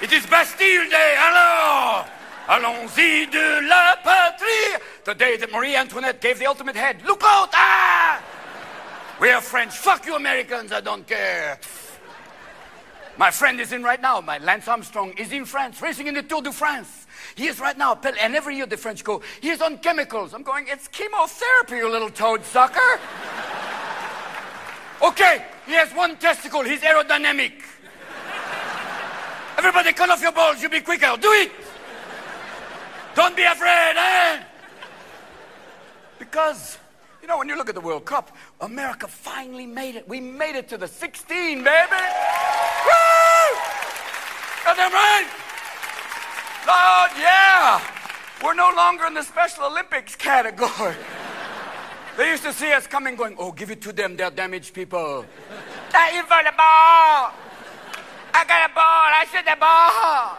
It is Bastille Day. Alors, allons-y de la patrie. The day that Marie Antoinette gave the ultimate head. Look out! Ah! We are French. Fuck you, Americans. I don't care. My friend is in right now. My Lance Armstrong is in France, racing in the Tour de France. He is right now. And every year the French go, he is on chemicals. I'm going, it's chemotherapy, you little toad sucker. Okay, he has one testicle. He's aerodynamic. Everybody cut off your balls. You'll be quicker. Do it. Don't be afraid, eh? Because, you know, when you look at the World Cup, America finally made it. We made it to the 16, baby. Woo! Goddamn right. Lord, yeah. We're no longer in the Special Olympics category. They used to see us coming, going, oh, give it to them, they're damaged people. Thank you for the ball. I got a ball. I shoot the ball.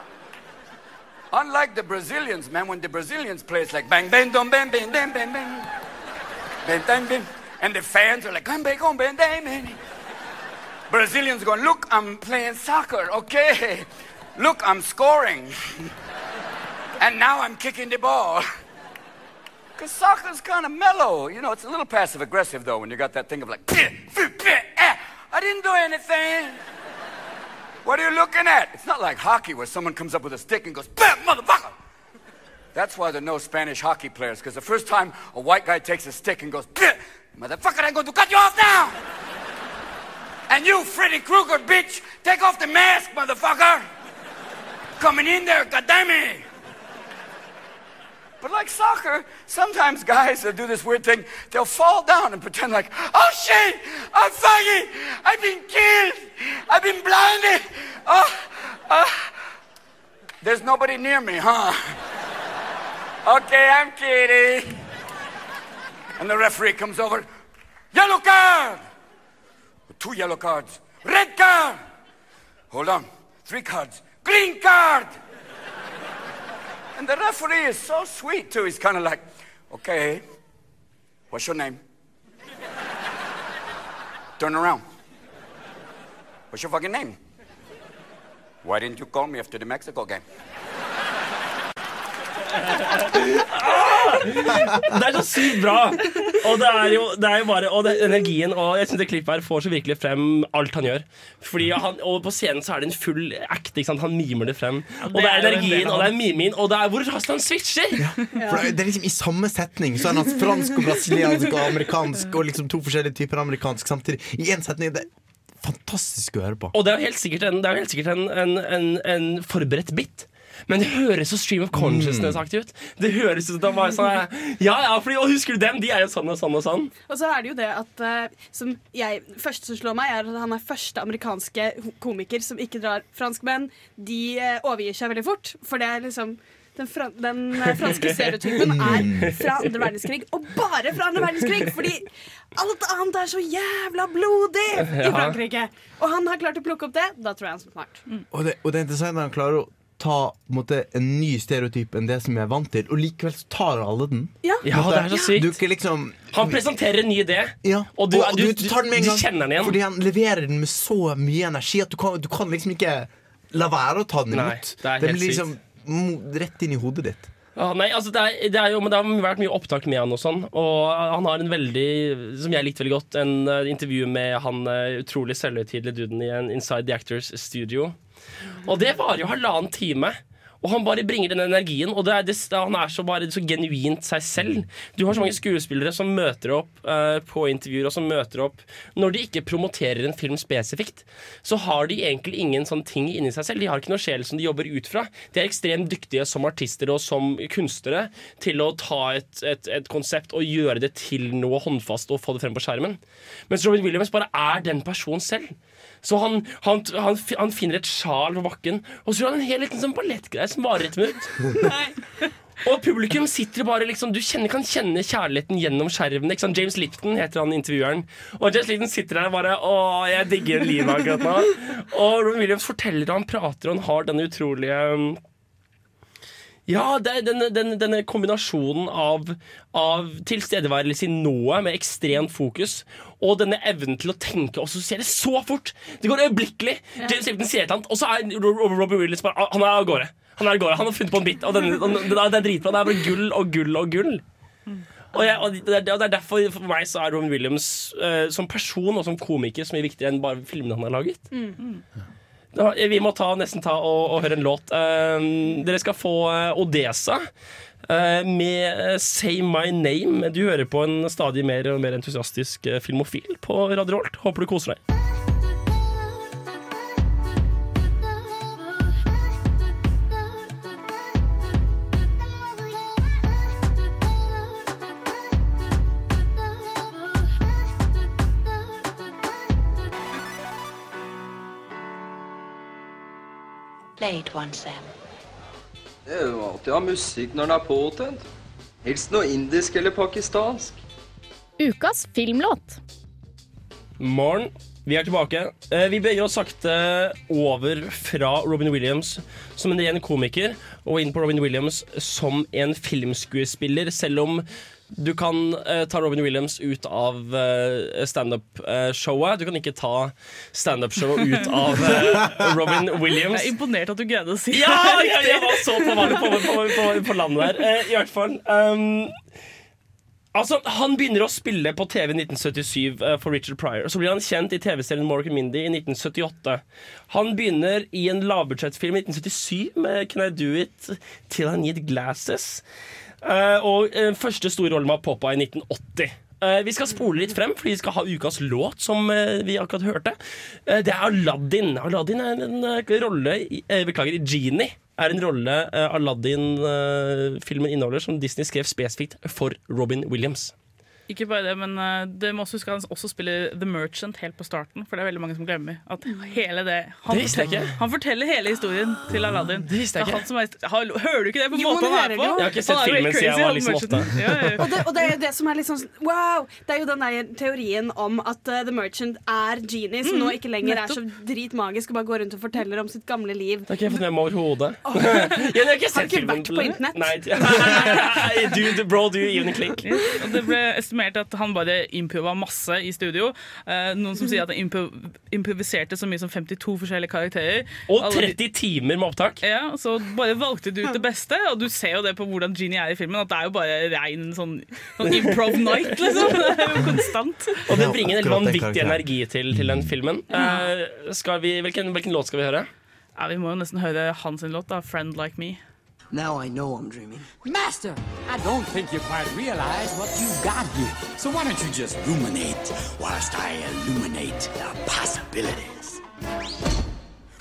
Unlike the Brazilians, man, when the Brazilians play, it's like bang, bang, dum, bang, bang, bang, bang, bang. Bang, bang, bang. And the fans are like, bang, bang, bang, bang, bang, bang. Brazilians going, look, I'm playing soccer, okay. Look, I'm scoring. and now I'm kicking the ball. Because soccer's kind of mellow. You know, it's a little passive aggressive, though, when you got that thing of like, "Pih, pih, pih, eh, I didn't do anything. What are you looking at? It's not like hockey where someone comes up with a stick and goes, bam, motherfucker. That's why there are no Spanish hockey players, because the first time a white guy takes a stick and goes, "Pih, motherfucker, I'm going to cut you off now. And you, Freddy Krueger, bitch, take off the mask, motherfucker. Coming in there, goddammit. But like soccer, sometimes guys will do this weird thing. They'll fall down and pretend like, oh shit, I'm fucking, I've been killed, I've been blinded. Oh, oh. There's nobody near me, huh? Okay, I'm kidding. And the referee comes over. Yellow card! Two yellow cards. Red card! Hold on. Three cards. Green card! And the referee is so sweet, too. He's kind of like, okay, what's your name? Turn around. What's your fucking name? Why didn't you call me after the Mexico game? Det er så sykt bra! Og det er jo, det er jo bare Og det, energien Og jeg synes det klippet her får så virkelig frem alt han gjør. Fordi han, Og på scenen så er det en full act. Ikke sant? Han mimer det frem. og det er er en energien, og det er mimingen, og det er hvor raskt han switcher! For det er liksom I samme setning så er han fransk og brasiliansk og amerikansk og liksom to forskjellige typer amerikansk samtidig. I én setning. Det fantastisk å høre på. Og det er jo helt sikkert en, det er helt sikkert en, en, en, en forberedt bit. Men det høres så stream of consciousness-aktig ut. Det høres ut som bare sånn Ja, ja, fordi, og husker du dem? De er jo sånn og sånn og sånn. Og så er det jo det at uh, som jeg, Første som slår meg, er at han er første amerikanske komiker som ikke drar franskmenn. De uh, overgir seg veldig fort, for det er liksom den, fra, den eh, franske stereotypen er fra andre verdenskrig, og bare fra andre verdenskrig! Fordi alt annet er så jævla blodig i Frankrike! Og han har klart å plukke opp det. Da tror jeg han er smart. Og det, og det er interessant når han klarer å ta på en, måte, en ny stereotyp enn det som jeg er vant til, og likevel så tar alle den. Ja, Ja, det er så sykt. Du liksom Han presenterer en ny idé, ja. og du, og du, du, tar den med en du gang kjenner den igjen. Fordi han leverer den med så mye energi at du kan, du kan liksom ikke la være å ta den imot. det er blir liksom sykt. rett inn i hodet ditt. Ah, nei, altså det, er, det, er jo, men det har vært mye opptak med han og sånn. Og han har en veldig, som jeg likte veldig godt, en uh, intervju med han uh, utrolig selvhøytidelige duden i en Inside the Actors Studio. Og det varer jo halvannen time. Og han bare bringer den energien, og er, det, han er så bare så genuint seg selv. Du har så mange skuespillere som møter opp uh, på intervjuer, og som møter opp Når de ikke promoterer en film spesifikt, så har de egentlig ingen sånn ting inni seg selv. De har ikke noe sjel som de jobber ut fra. De er ekstremt dyktige som artister og som kunstnere til å ta et, et, et konsept og gjøre det til noe håndfast og få det frem på skjermen. Mens Robin Williams bare er den personen selv. Så han, han, han, han finner et sjal på bakken, og så gjør han en hel liten sånn ballettgreie som varer et minutt. Og publikum sitter bare liksom Du kjenner, kan kjenne kjærligheten gjennom sant? James Lipton heter han intervjueren. Og James Lipton sitter der og bare Å, jeg digger livet akkurat nå. Og Robin Williams forteller, og han prater, og han har denne utrolige um, ja, det er denne, denne, denne kombinasjonen av, av tilstedeværelse i nået med ekstremt fokus, og denne evnen til å tenke, og så det så fort! Det går øyeblikkelig! Ja. James Hilton sier et eller annet, og så er Ro- Ro- Robbie Williams bare Han er av gårde. Han er av gårde, han har funnet på en bit, og den, den, den, det er dritbra. Det er bare gull og gull og gull. Og, jeg, og det, er, er derfor for meg så er Robin Williams uh, som person og som komiker så mye viktigere enn bare filmene han har laget. Da, vi må ta, nesten ta og, og høre en låt. Eh, dere skal få eh, Odesa eh, med eh, Say My Name. Du hører på en stadig mer og mer entusiastisk filmofil på Radio Holt. Håper du koser deg. Play one, Sam. Det er jo alltid å ha musikk når den er påtent. Helst noe indisk eller pakistansk. Ukas filmlåt. Morgen. Vi er tilbake. Eh, Vi beveger oss sakte over fra Robin Williams som en ren komiker og inn på Robin Williams som en filmskuespiller, selv om du kan eh, ta Robin Williams ut av uh, standup-showet. Du kan ikke ta standup-showet ut av eh, Robin Williams. Jeg er imponert at du greide å si Ja, det. jeg, jeg var så på, på, på, på, på, på landet der. Eh, I hvert fall. Um, altså, Han begynner å spille på TV i 1977 uh, for Richard Pryor. Så blir han kjent i TV-serien Morgan Mindy i 1978. Han begynner i en lavbudsjettfilm i 1977 med Can I Do It Till I Need Glasses. Eh, og eh, første store rolle med Poppa i 1980. Eh, vi skal spole litt frem, fordi vi skal ha ukas låt, som vi akkurat hørte. Det er Aladdin. Aladdin er en rolle i- Beklager, Genie er en rolle Aladdin-filmen inneholder, som Disney skrev spesifikt for Robin Williams. Ikke bare det, men uh, det må også huske at han også spiller The Merchant helt på starten. For det er veldig mange som glemmer at hele det Han, Det jeg forteller, ikke. han forteller hele historien til Aladdin. Det visste jeg er ikke. han som er, Hallo, hører du ikke det på Jo, måten han er på? Jeg har ikke sett Han filmen siden jeg var liksom åtte. Ja, ja, ja. Og det, og det er jo det som er litt sånn Wow! Det er jo den der teorien om at uh, The Merchant er genie, som Mm, nå ikke lenger er så dritmagisk og bare går rundt og forteller om sitt gamle liv. Det har ikke jeg fått med meg overhodet. Jeg har ikke Har du ikke filmen. vært på internett? Nei. Dude, bro, do you even click? Og det ble estimert at han bare improva masse i studio. Eh, noen som sier at han impro improviserte så mye som 52 forskjellige karakterer. Og Alle de- 30 timer med opptak. Ja, Så bare valgte du ut det beste, og du ser jo det på hvordan Genie er i filmen. At det er jo bare rein sånn, sånn improv night, liksom. Det er jo konstant. Og det bringer en helt vanvittig energi til, til den filmen. Eh, skal vi, hvilken, hvilken låt skal vi høre? Ja, Vi må jo nesten høre hans låt, da. 'Friend Like Me'. Now I know I'm dreaming. Master, I don't think you quite realize what you've got here. So why don't you just ruminate whilst I illuminate the possibilities?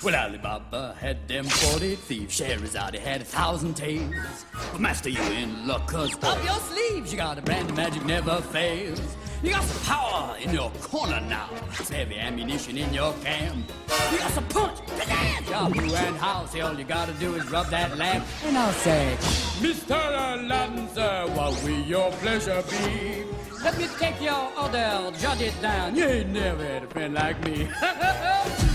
Well, Alibaba had them 40 thieves. Scheherazade had a thousand tales. But Master, you in luck, cause up your sleeves you got a brand of magic never fails. You got some power in your corner now. Heavy ammunition in your camp. You got some punch, pizzazz, Yahoo and house. All you gotta do is rub that lamp, and I'll say, Mr. Aladdin, sir, what will your pleasure be? Let me take your order, jot it down. You ain't never had a friend like me.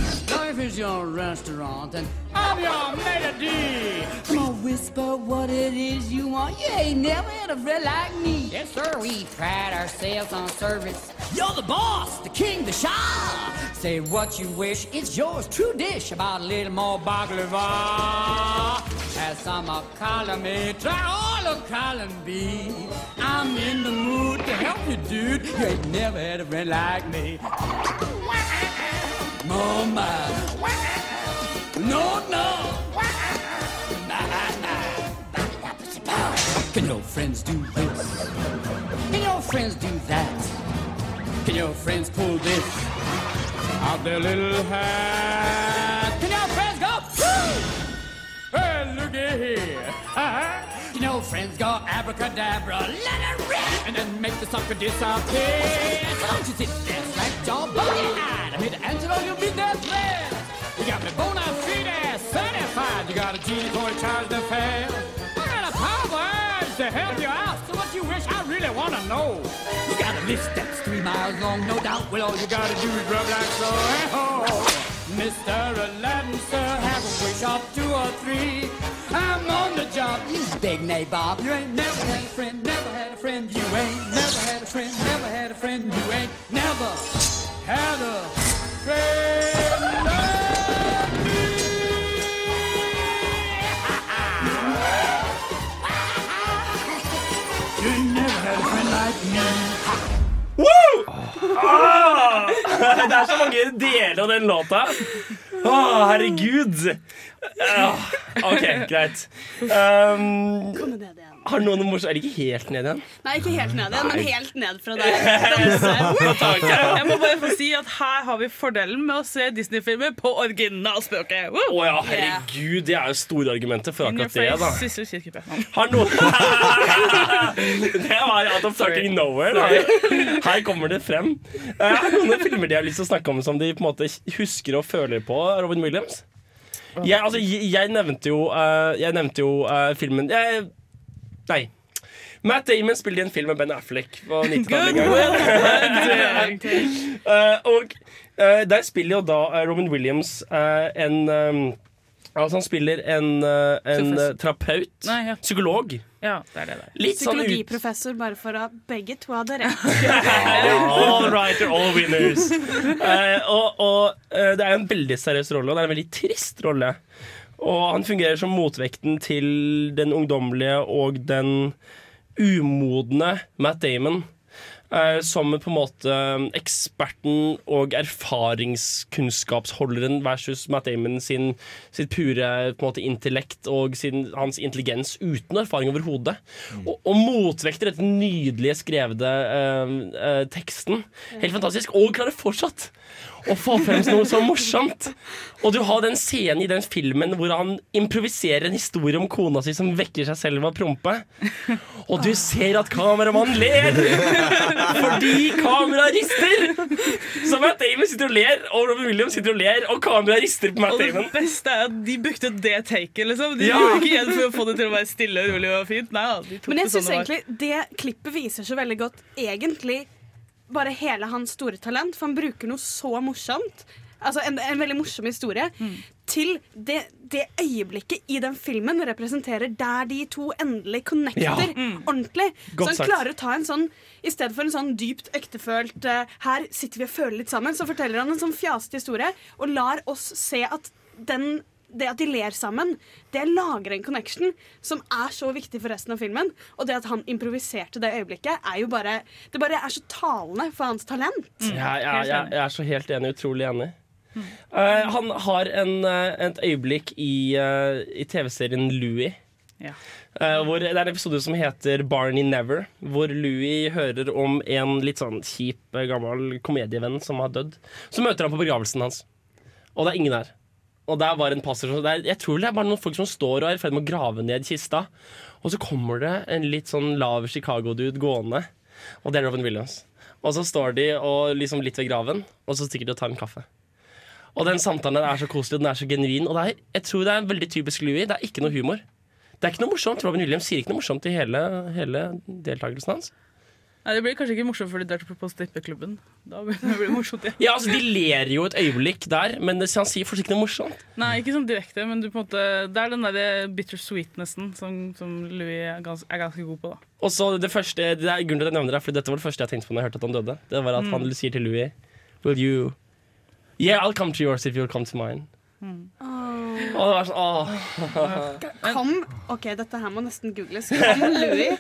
Life is your restaurant, and I'm your maitre d'. Come on, whisper what it is you want. You ain't never had a friend like me. Yes, sir, we pride ourselves on service. You're the boss, the king, the shah. Say what you wish, it's yours. True dish about a little more baklava. As some are calling me, try all of column B. I'm in the mood to help you, dude. You ain't never had a friend like me. Mama. No, no. Can your friends do this? Can your friends do that? Can your friends pull this out their little hat? Can your friends go? Woo! Hey, looky here. Uh-huh. Can your friends go abracadabra, let it rip, and then make the sucker disappear? Don't you sit there, slack jaw, boogie-eyed. I'm here to answer all your business prayers. You got me bona fide certified. You got a genie for to charge the fare. I got a power to help you out. So what you wish I really want to know. You got a list that's three miles long, no doubt. Well, all you gotta do is rub like so. Oh, Mr. Aladdin, sir, have a wish of two or three. I'm on the job, you big nabob. You ain't never had a friend, never had a friend. You ain't never had a friend, never had a friend. You ain't never had a friend. like me. You ain't never had a friend like me. Woo! Ah! Det er så mange deler av den låta. Å, herregud. Ah, OK, greit. Um. Har noen noe Er Eller ikke helt ned igjen? Nei, ikke helt ned igjen, men helt ned fra der. Jeg må bare få si at her har vi fordelen med å se Disney-filmer på originalspråket. Å ja, herregud. Det er jo store argumenter for akkurat det. da. Har noen Det var out of fucking nowhere. Da. Her kommer det frem. Har det noen filmer de har lyst til å snakke om som de på en måte husker og føler på? Robin Williams? Jeg, altså, jeg, jeg nevnte jo, uh, jeg nevnte jo uh, filmen jeg, Nei. Matt Damon spilte i en film med Ben Affleck på 90-tallet. en. Eh, og uh, der spiller jo da eh, Robin Williams uh, en um, Altså Han spiller en, en terapeut. Nei, ja. Psykolog. Ja, det er det sånn Psykologiprofessor, bare for at begge to hadde rett. All right, you're all winners. Eh, og og det er en veldig seriøs rolle, og det er en veldig trist rolle. Og han fungerer som motvekten til den ungdommelige og den umodne Matt Damon. eh, som på en måte eksperten og erfaringskunnskapsholderen versus Matt Damon sin, sitt pure måte, intellekt og sin, hans intelligens uten erfaring overhodet. Og, og motvekter dette nydelige skrevne eh, eh, teksten. Helt fantastisk. Og klarer fortsatt å få frem noe så morsomt. Og du har den scenen i den filmen hvor han improviserer en historie om kona si som vekker seg selv ved å prompe. Og du ser at kameramannen ler! fordi kameraet rister! Så Matt Damon sitter og ler, og Robin Williams sitter og ler, og kameraet rister på Matt Damon. Og det beste er at de brukte det taket, liksom. De Ja. gjorde ikke igjen for å få det til å være stille og rolig og fint. Nei, de tok Men jeg det sånn syns det egentlig det klippet viser så veldig godt egentlig bare hele hans store talent, for han bruker noe så morsomt. Altså en, en veldig morsom historie. Mm. Til det, det øyeblikket i den filmen representerer der de to endelig connecter Ja. ordentlig. Godt så han sagt. klarer å ta en sånn I stedet for en sånn dypt ektefølt uh, Her sitter vi og føler litt sammen, så forteller han en sånn fjasete historie og lar oss se at den det at de ler sammen, det lager en connection som er så viktig for resten av filmen. Og det at han improviserte det øyeblikket, er jo bare Det bare er så talende for hans talent. Ja, ja, ja, jeg er så helt enig. Utrolig enig. Uh, han har en, uh, et øyeblikk i, uh, i TV-serien Louie. Ja. Uh, hvor det er en episode som heter Barney Never, hvor Louie hører om en litt sånn kjip, gammel komedievenn som har dødd. Så møter han på begravelsen hans, og det er ingen der. Og der var en pastor som det er, Jeg tror det er bare noen folk som står og er i ferd med å grave ned kista. Og så kommer det en litt sånn lav Chicago-dude gående, og det er Robin Williams. Og så står de og liksom litt ved graven, og så stikker de og tar en kaffe. Og den samtalen der er så koselig, og den er så genuin. Og er, jeg tror det er en veldig typisk Louis. Det er ikke noe humor. Det er ikke noe morsomt. Robin Williams sier ikke noe morsomt i hele, hele deltakelsen hans. Nei, Det blir kanskje ikke morsomt før de drar på strippeklubben. Da blir det morsomt igjen. Ja, altså De ler jo et øyeblikk der, men det, han sier fortsatt ikke noe morsomt. Nei, ikke sånn direkte, men du på en måte, det er den der bittersweetnessen som, som Louis er ganske, er ganske god på. da. Og så det første, det er grunnen til at jeg nevner det, for dette var det første jeg tenkte på når jeg hørte at han døde. Det var at Mm. han sier til Louis Will you Yeah, I'll come to yours if you'll come to mine. Og det var sånn åh. Kom OK, dette her må nesten googles. Kom Louis.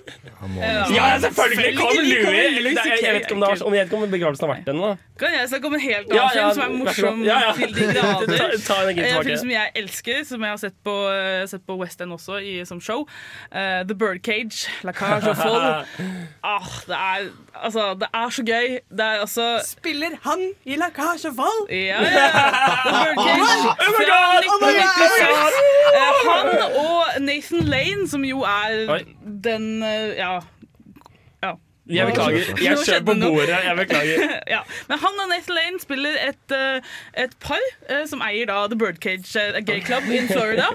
Ja, selvfølgelig kom Louis! Louis Eller, det- jeg, jeg vet ikke om, det var, om, jeg vet ikke om begravelsen har vært ennå. Kan jeg snakke om en helt annen ja, film som er morsom. Ja, ja. til de grader? Ta- ta en film som jeg elsker, som jeg har sett på, eh, sett på West End også, i, som show. Uh, The Birdcage, La Cage au Fall. Ah, det, er, altså, det er så gøy. Det er altså Spiller han i La Cage au Fall? Ja, ja. The Birdcage Oh my God! Oh my God! 1996. Eh, Han og Nathan Lane, som jo er Oi. den eh, Ja. Jeg beklager. Jeg kjører på bordet. Jeg beklager. ja. Men han og Nathan Lane spiller et, eh, et par eh, som eier da The Birdcage eh, Gay Club in Florida.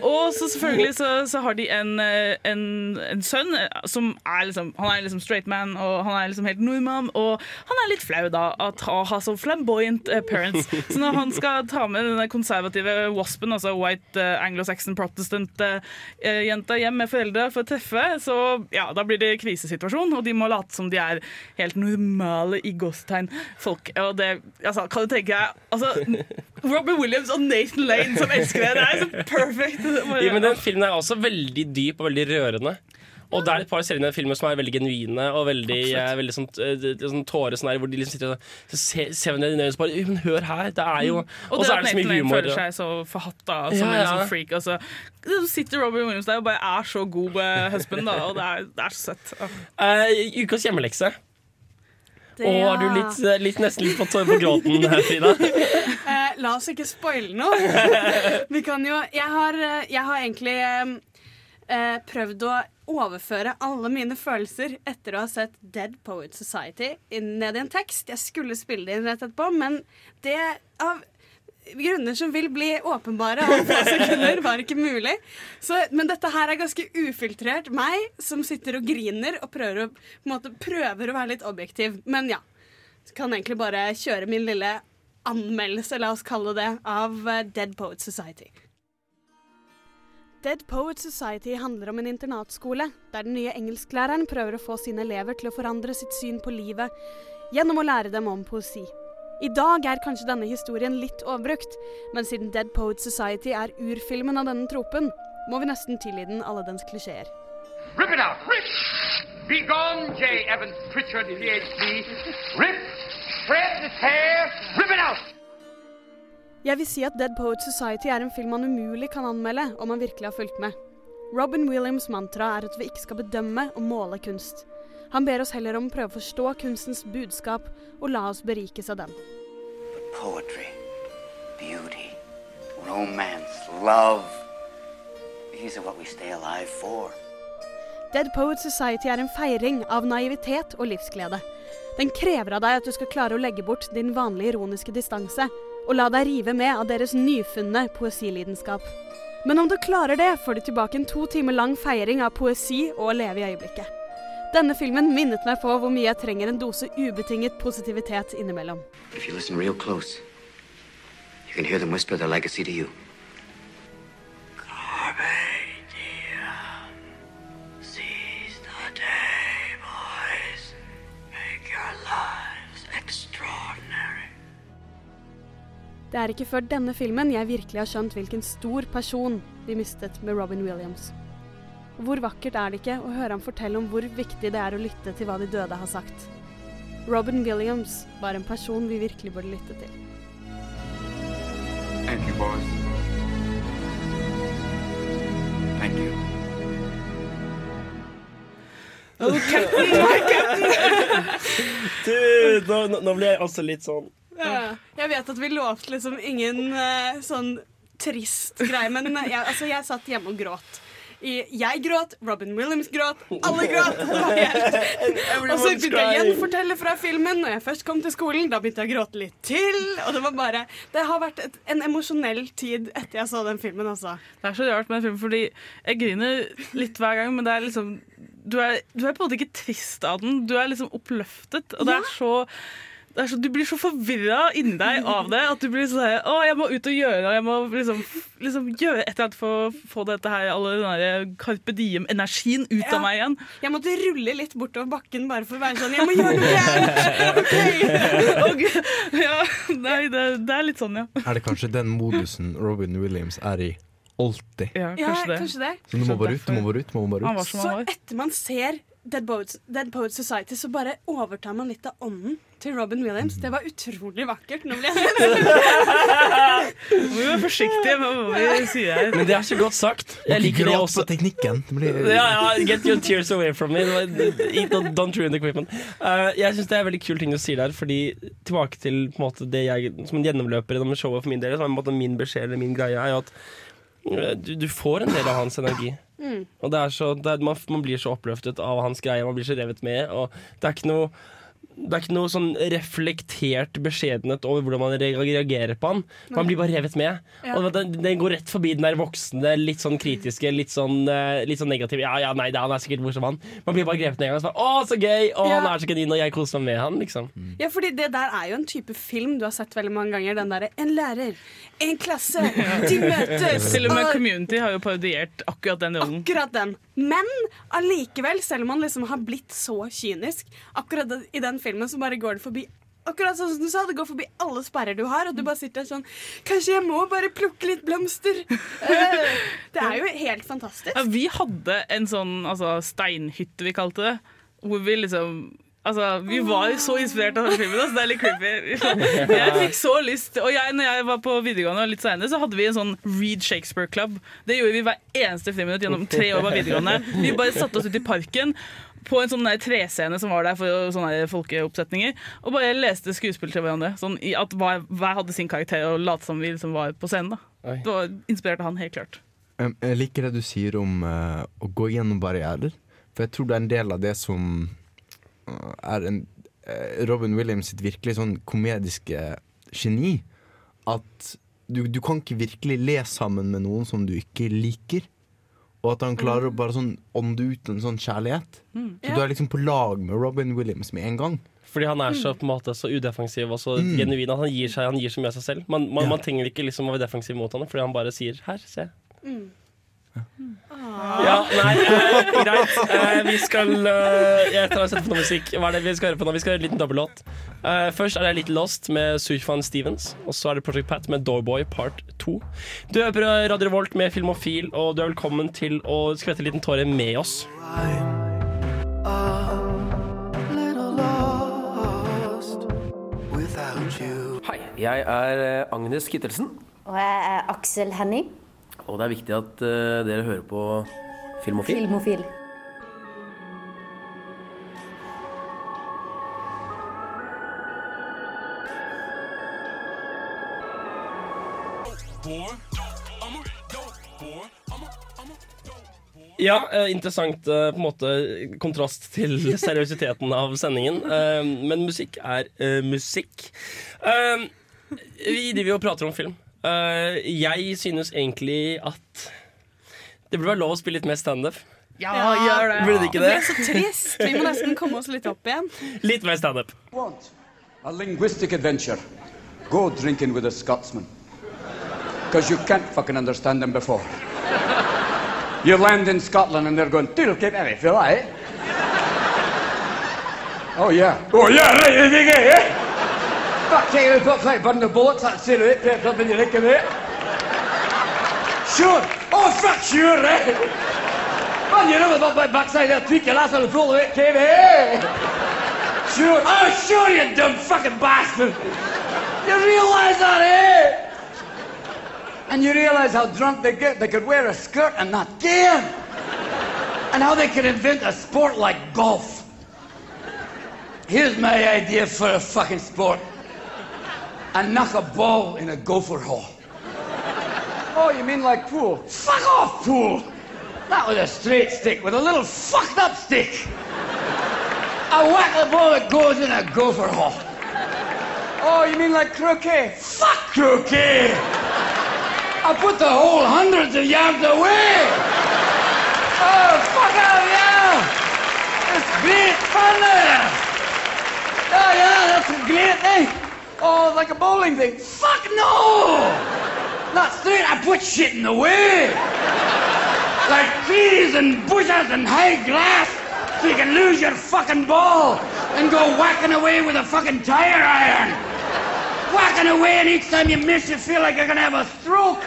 Og så selvfølgelig så, så har de en, en, en sønn som er liksom Han er liksom straight man, og han er liksom helt nordmann. Og han er litt flau da at å ha så flamboyant parents. Så når han skal ta med den konservative waspen, altså white anglo-saxon protestant-jenta hjem med foreldre for å treffe, så ja, da blir det krisesituasjon, og de må late som de er helt normale i gåstegn folk. Og det, altså, kan du tenke deg altså, Robin Williams og Nathan Lane som elsker det. Det er så perfect. Ja, men den filmen er også veldig dyp og veldig rørende. Og det er et par serier i den filmen som er veldig genuine og veldig, eh, veldig sånn, eh, sånn tåre sånn her, hvor de liksom sitter og så ser, ser ned i øynene og bare Men hør her! Det er jo Og Og det så at Og det så Nathan Lane føler seg så forhatta og som Ja, en sånn freak. Altså, så sitter Robin Williams der og bare er så god uh, husband, da, og det er, det er så søtt. Eh, ukas hjemmelekse. Det- Og er du litt, eh, litt, nesten litt på, på gråten Frida? Eh, la oss ikke spoile noe. Vi kan jo Jeg har, eh, jeg har egentlig eh, eh, prøvd å overføre alle mine følelser etter å ha sett Dead Poet Society ned i en tekst. Jeg skulle spille det inn rett etterpå, men det av grunner som vil bli åpenbare om få sekunder, var ikke mulig. Så, men dette her er ganske ufiltrert meg, som sitter og griner og prøver å, måte, prøver å være litt objektiv. Men ja. Kan egentlig bare kjøre min lille anmeldelse, la oss kalle det, av eh, Dead Poet Society. Dead Poet Society handler om en internatskole, der den nye engelsklæreren prøver å få sine elever til å forandre sitt syn på livet gjennom å lære dem om poesi. I dag er kanskje denne historien litt overbrukt, men siden Dead Poet Society er urfilmen av denne tropen, må vi nesten tilgi den alle dens klisjeer. Rip it out! Rip! Be J. Evans Pritchard, PhD. Rip! Spread the tear! Rip it out! Jeg vil si at Dead Poet Society er en film man umulig kan anmelde om man virkelig har fulgt med. Robin Williams' mantra er at vi ikke skal bedømme og måle kunst. Han ber oss heller om å prøve å forstå kunstens budskap og la oss berikes av den. Poetry, beauty, romance, love. These are what we stay alive for. Dead Poet Society er en feiring av naivitet og livsglede. Den krever av deg at du skal klare å legge bort din vanlige ironiske distanse, og la deg rive med av deres nyfunne poesilidenskap. Men om du klarer det, får du tilbake en to timer lang feiring av poesi og å leve i øyeblikket. Denne filmen minnet meg på hvor mye jeg trenger en dose ubetinget positivitet innimellom. Close, you can hear them whisper their legacy to you. Seize Det er ikke før denne filmen jeg virkelig har skjønt hvilken stor person vi mistet med Robin Williams. Hvor vakkert er det ikke å høre ham fortelle om hvor viktig det er å lytte til hva de døde har sagt. Robin Williams var en person vi virkelig burde lytte til. Thank you, boys. Thank you. Du, nå, nå- nå blir jeg også litt sånn Ja. Jeg vet at vi lovte liksom ingen uh, sånn trist greie, men jeg, altså, jeg satt hjemme og gråt. I, jeg gråt, Robin Williams gråt, alle gråt. Og så begynte jeg å fortelle fra filmen. Når jeg først kom til skolen, da begynte jeg å gråte litt til. Og det var bare Det har vært et, en emosjonell tid etter jeg så den filmen, altså. Det er så rart med en film, fordi jeg griner litt hver gang, men det er liksom Du er, du er på en måte ikke trist av den, du er liksom oppløftet, og det er så så, du blir så forvirra inni deg av det at du blir sånn Å, jeg må ut og gjøre jeg må liksom, liksom gjøre et eller annet for å få dette her, alle den der Carpe Diem-energien ut Ja. av meg igjen. Jeg måtte rulle litt bortover bakken bare for å være sånn Jeg må gjøre noe gærent! Ja, nei, det, det er litt sånn, ja. Er det kanskje den modusen Robin Williams er i alltid? Ja, Ja, kanskje det. Så du må bare ut, du må bare ut, må bare ut. Så etter man ser Dead Poets, Dead Poets Society, så bare overtar man litt av ånden til Robin Williams. Det var utrolig vakkert. Nå ble jeg Vi er forsiktige med hva vi sier her. Men det er så godt sagt. Jeg liker det også. teknikken. Blir Ja, ja, get your tears away from me. Don't, don't ruin the equipment. Uh, jeg syns det er veldig kul ting du sier der, fordi tilbake til på en måte, det jeg som en gjennomløper gjennom showet for min del, som er på en måte min beskjed eller min greie, er jo at du, du får en del av hans energi. Mm. Og det er så, det er, man, man blir så oppløftet av hans greie, man blir så revet med. Og det er ikke noe det er ikke noe sånn reflektert beskjedenhet over hvordan man reagerer på han. Man blir bare revet med. Ja. Og den, den går rett forbi den der voksne, litt sånn kritiske, litt sånn, eh, litt sånn negative. Ja, ja, nei, det, han er sikkert morsom, han. Man blir bare grepet med en gang. Så bare, Å, så gøy! Å, Ja. han er så genin, og jeg koser meg med han, liksom. Ja, fordi det der er jo en type film du har sett veldig mange ganger. Den derre En lærer, en klasse, de møtes Til og med Community har jo parodiert akkurat den rollen. Akkurat den. Men allikevel, selv om han liksom har blitt så kynisk, akkurat i den filmen så bare går det forbi Akkurat sånn som du sa, Det går forbi alle sperrer du har, og du bare sitter der sånn Kanskje jeg må bare plukke litt blomster? Eh, det er jo helt fantastisk. Ja, vi hadde en sånn altså, steinhytte, vi kalte det, hvor vi liksom Altså, Vi var så inspirert av den filmen. Altså, det er litt creepy. Jeg fikk så lyst Og jeg, når jeg var på videregående og litt senere, så hadde vi en sånn Read Shakespeare Club. Det gjorde vi hver eneste friminutt gjennom tre år på videregående. Vi bare satte oss ut i parken på en sånn trescene som var der for sånne folkeoppsetninger, og bare leste skuespill til hverandre. Sånn i at hver, hver hadde sin karakter, og lot som vi liksom var på scenen. da Oi. Det var inspirert av han, helt klart. Jeg liker det du sier om uh, å gå gjennom barrierer. For jeg tror det er en del av det som er en, eh, Robin Williams sitt virkelig sånn komediske geni. At du, du kan ikke virkelig le sammen med noen som du ikke liker. Og at han klarer å bare sånn ånde ut en sånn kjærlighet. Mm. Så Ja. du er liksom på lag med Robin Williams med en gang. Fordi han er så, på en måte, så udefensiv og så Mm. genuin at han gir, seg, han gir så mye av seg selv. Man, man, man trenger ikke liksom å være defensiv mot ham, fordi han bare sier 'her, se'. Ja, nei, eh, greit. Eh, vi skal eh, Jeg tar og setter på noe musikk. Hva er det vi skal høre på nå? Vi skal høre en liten dobbellåt. Eh, først er det Little Lost med Sufjan Stevens. Og så er det Project Pat med Doorboy Part 2. Du hører på Radio Revolt med Filmofil, og du er velkommen til å skvette en liten tåre med oss. Hei, jeg er eh, Agnes Kittelsen, Og jeg er Aksel Henning, og det er viktig at uh, dere hører på Filmofil. filmofil. Ja, eh, interessant eh, på en måte kontrast til seriøsiteten av sendingen. Men musikk er musikk. Vi driver og prater om film. Eh, jeg synes egentlig at det burde være lov å spille litt mer standup. Ja, gjør det. Burde det ikke det? det? så trist. Vi må nesten komme oss litt opp igjen. Litt mer standup. A linguistic adventure? Go drinking with a Scotsman. Because you can't fucking understand them before. You land in Scotland and they're going, Till keep every feel right? Oh yeah. Oh yeah, right, yeah, eh? Fuck, take it, fuck, like burn the bullets, that's it, right? Pep up in your neck of it. Sure. Oh, fuck, sure, right? Man, you know about my backside there, tweak your ass on the full of it, came eh? Sure. Oh, sure, you dumb fucking bastard. You realize that, eh? And you realize how drunk they get. They could wear a skirt and not care. And how they could invent a sport like golf. Here's my idea for a fucking sport. I knock a ball in a gopher hole. Oh, you mean like pool? Fuck off, pool! Not with a straight stick, with a little fucked up stick. I whack the ball that goes in a gopher hole. Oh, you mean like croquet? Fuck croquet! I put the whole hundreds of yards away! Oh, fuck out, yeah! It's great fun there! Oh, yeah, that's a great thing! Oh, like a bowling thing. Fuck no! Not straight, I put shit in the way! Like trees and bushes and high glass so you can lose your fucking ball and go whacking away with a fucking tire iron! Whacking away, and each time you miss, you feel like you're gonna have a stroke!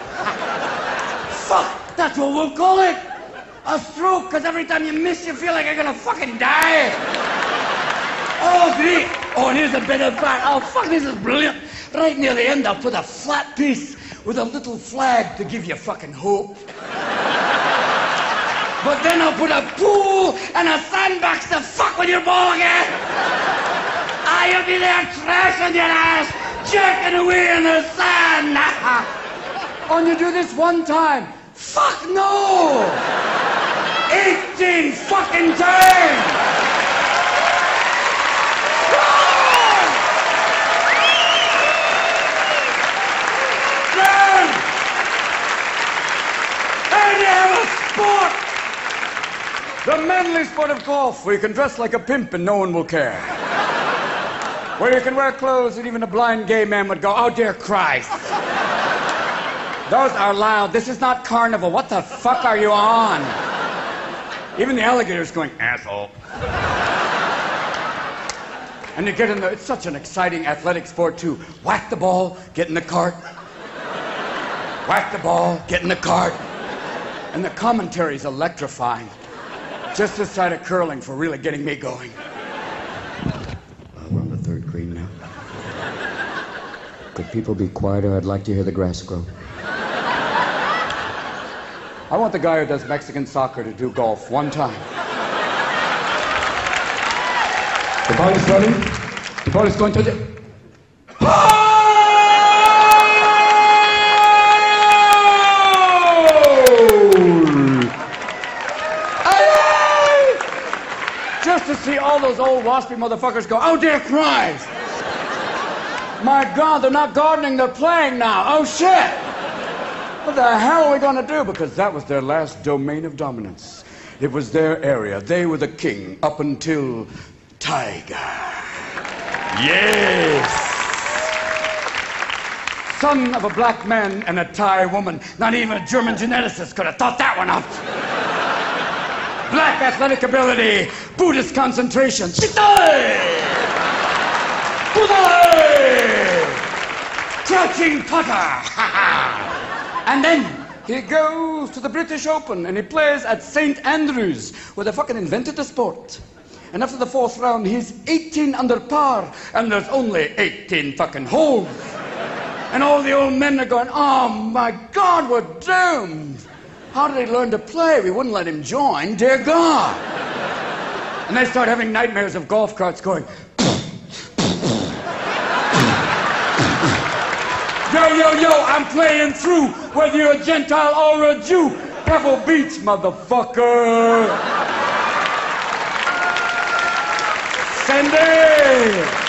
Fuck, that's what we'll call it! A stroke, because every time you miss, you feel like you're gonna fucking die! Oh, great! Oh, and here's a better fat. Oh, fuck, this is brilliant. Right near the end, I'll put a flat piece with a little flag to give you fucking hope. But then I'll put a pool and a sandbox to fuck with your ball again. Ah, you'll be there trashing your ass, jerking away in the sand. Oh, and you do this one time. Fuck no! 18 fucking times! Then, you have a sport! The manly sport of golf, where you can dress like a pimp and no one will care. Where you can wear clothes that even a blind gay man would go, oh dear Christ. Those are loud. This is not carnival. What the fuck are you on? Even the alligator's going, asshole. And you get in the, it's such an exciting athletic sport too. Whack the ball, get in the cart. Whack the ball, get in the cart. And the commentary's electrifying. Just this side of curling for really getting me going. We're on the third green now. Could people be quieter? I'd like to hear the grass grow. I want the guy who does Mexican soccer to do golf one time. The ball is running. The ball is going to the. Ah! To see all those old waspy motherfuckers go, oh dear Christ! My God, they're not gardening, they're playing now. Oh shit! What the hell are we going to do? Because that was their last domain of dominance. It was their area. They were the king up until Tiger. Yes! Son of a black man and a Thai woman. Not even a German geneticist could have thought that one up. Black athletic ability, Buddhist concentration. Budai! Crouching putter. and then he goes to the British Open and he plays at St. Andrews, where they fucking invented the sport. And after the fourth round, he's 18 under par, and there's only 18 fucking holes. And all the old men are going, oh my God, we're doomed. How did he learn to play? We wouldn't let him join, dear God. And they start having nightmares of golf carts going, Yo, yo, yo, I'm playing through, whether you're a Gentile or a Jew. Pebble Beach, motherfucker! Sandy!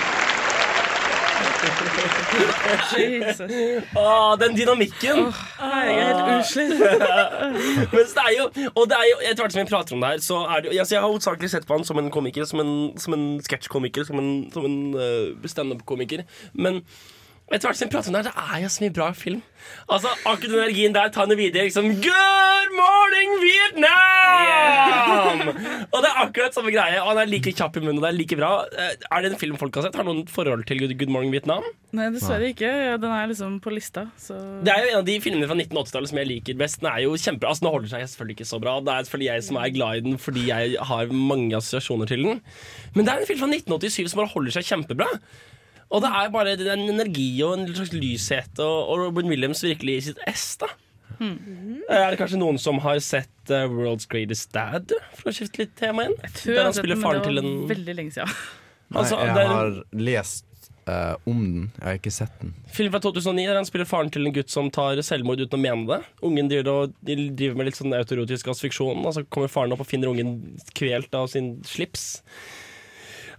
Åh, den dynamikken! jeg er helt uslitt Mens det er jo Og det er jo etter hvert som vi prater om det her, så er det jo altså Jeg har hovedsakelig sett på han som en komiker, som en, som en sketsjkomiker, som en, som en uh, standup-komiker. Men etter hvert som vi prater om det det er jo så mye bra film. Altså, Akkurat den energien der tar henne videre. Liksom Good morning, Vietnam! Og det er akkurat samme greie. Og han er like kjapp i munnen, og det er like bra. Eh, Er det en film folk har sett? Har noen forhold til Good, Good morning, Vietnam? Nei, dessverre ikke. Den er liksom på lista. Så. Det er jo en av de filmene fra 1980-tallet som jeg liker best. Den er jo kjempebra. Altså, den holder seg selvfølgelig ikke så bra. Det er selvfølgelig jeg som er glad i den fordi jeg har mange assosiasjoner til den. Men det er en film fra 1987 som bare holder seg kjempebra. Og det er bare det er en energi og en slags lyshet og, og Robin Williams virkelig i sitt ess. da Er det kanskje noen som har sett uh, World's Greatest Dad? For å skifte litt tema inn. Jeg tror jeg Der har han sett spiller den, men faren det til var en veldig lenge siden. Nei, Altså, jeg er har lest uh, om den. Jeg har ikke sett den. Film fra 2009 der han spiller faren til en gutt som tar selvmord uten å mene det. Ungen driver, og, de driver med litt sånn autorotisk asfiksjon, og så kommer faren opp og finner ungen kvelt av sin slips.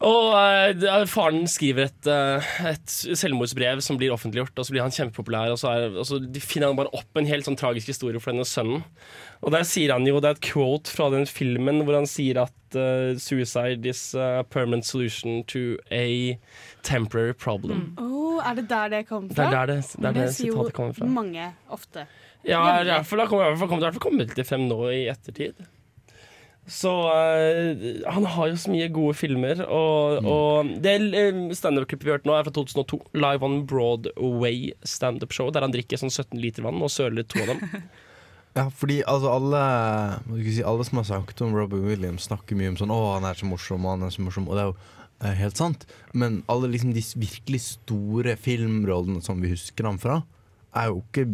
Og uh, faren skriver et, uh, et selvmordsbrev som blir offentliggjort, og så blir han kjempepopulær, og så, er, og så finner han bare opp en helt sånn tragisk historie for denne sønnen. Og der sier han jo, det er et quote fra den filmen hvor han sier at uh, suicide is a permanent solution to a temporary problem. Oh, er det der det kom Det er der det, det, er det jo sitatet kommer fra. mange ofte. Ja, i hvert fall, det kommer i kommet- litt frem nå i ettertid. Så uh, han har jo så mye gode filmer, og, og det uh, standup-klippet vi hørte nå, er fra 2002. Live on Broadway standup-show, der han drikker sånn 17 liter vann og søler to av dem. Ja, fordi altså alle si, Alle som har sagt om Robin Williams, snakker mye om sånn 'Å, han er så morsom', han er så morsom. Og det er jo eh, helt sant. Men alle liksom de virkelig store filmrollene som vi husker ham fra, er jo ikke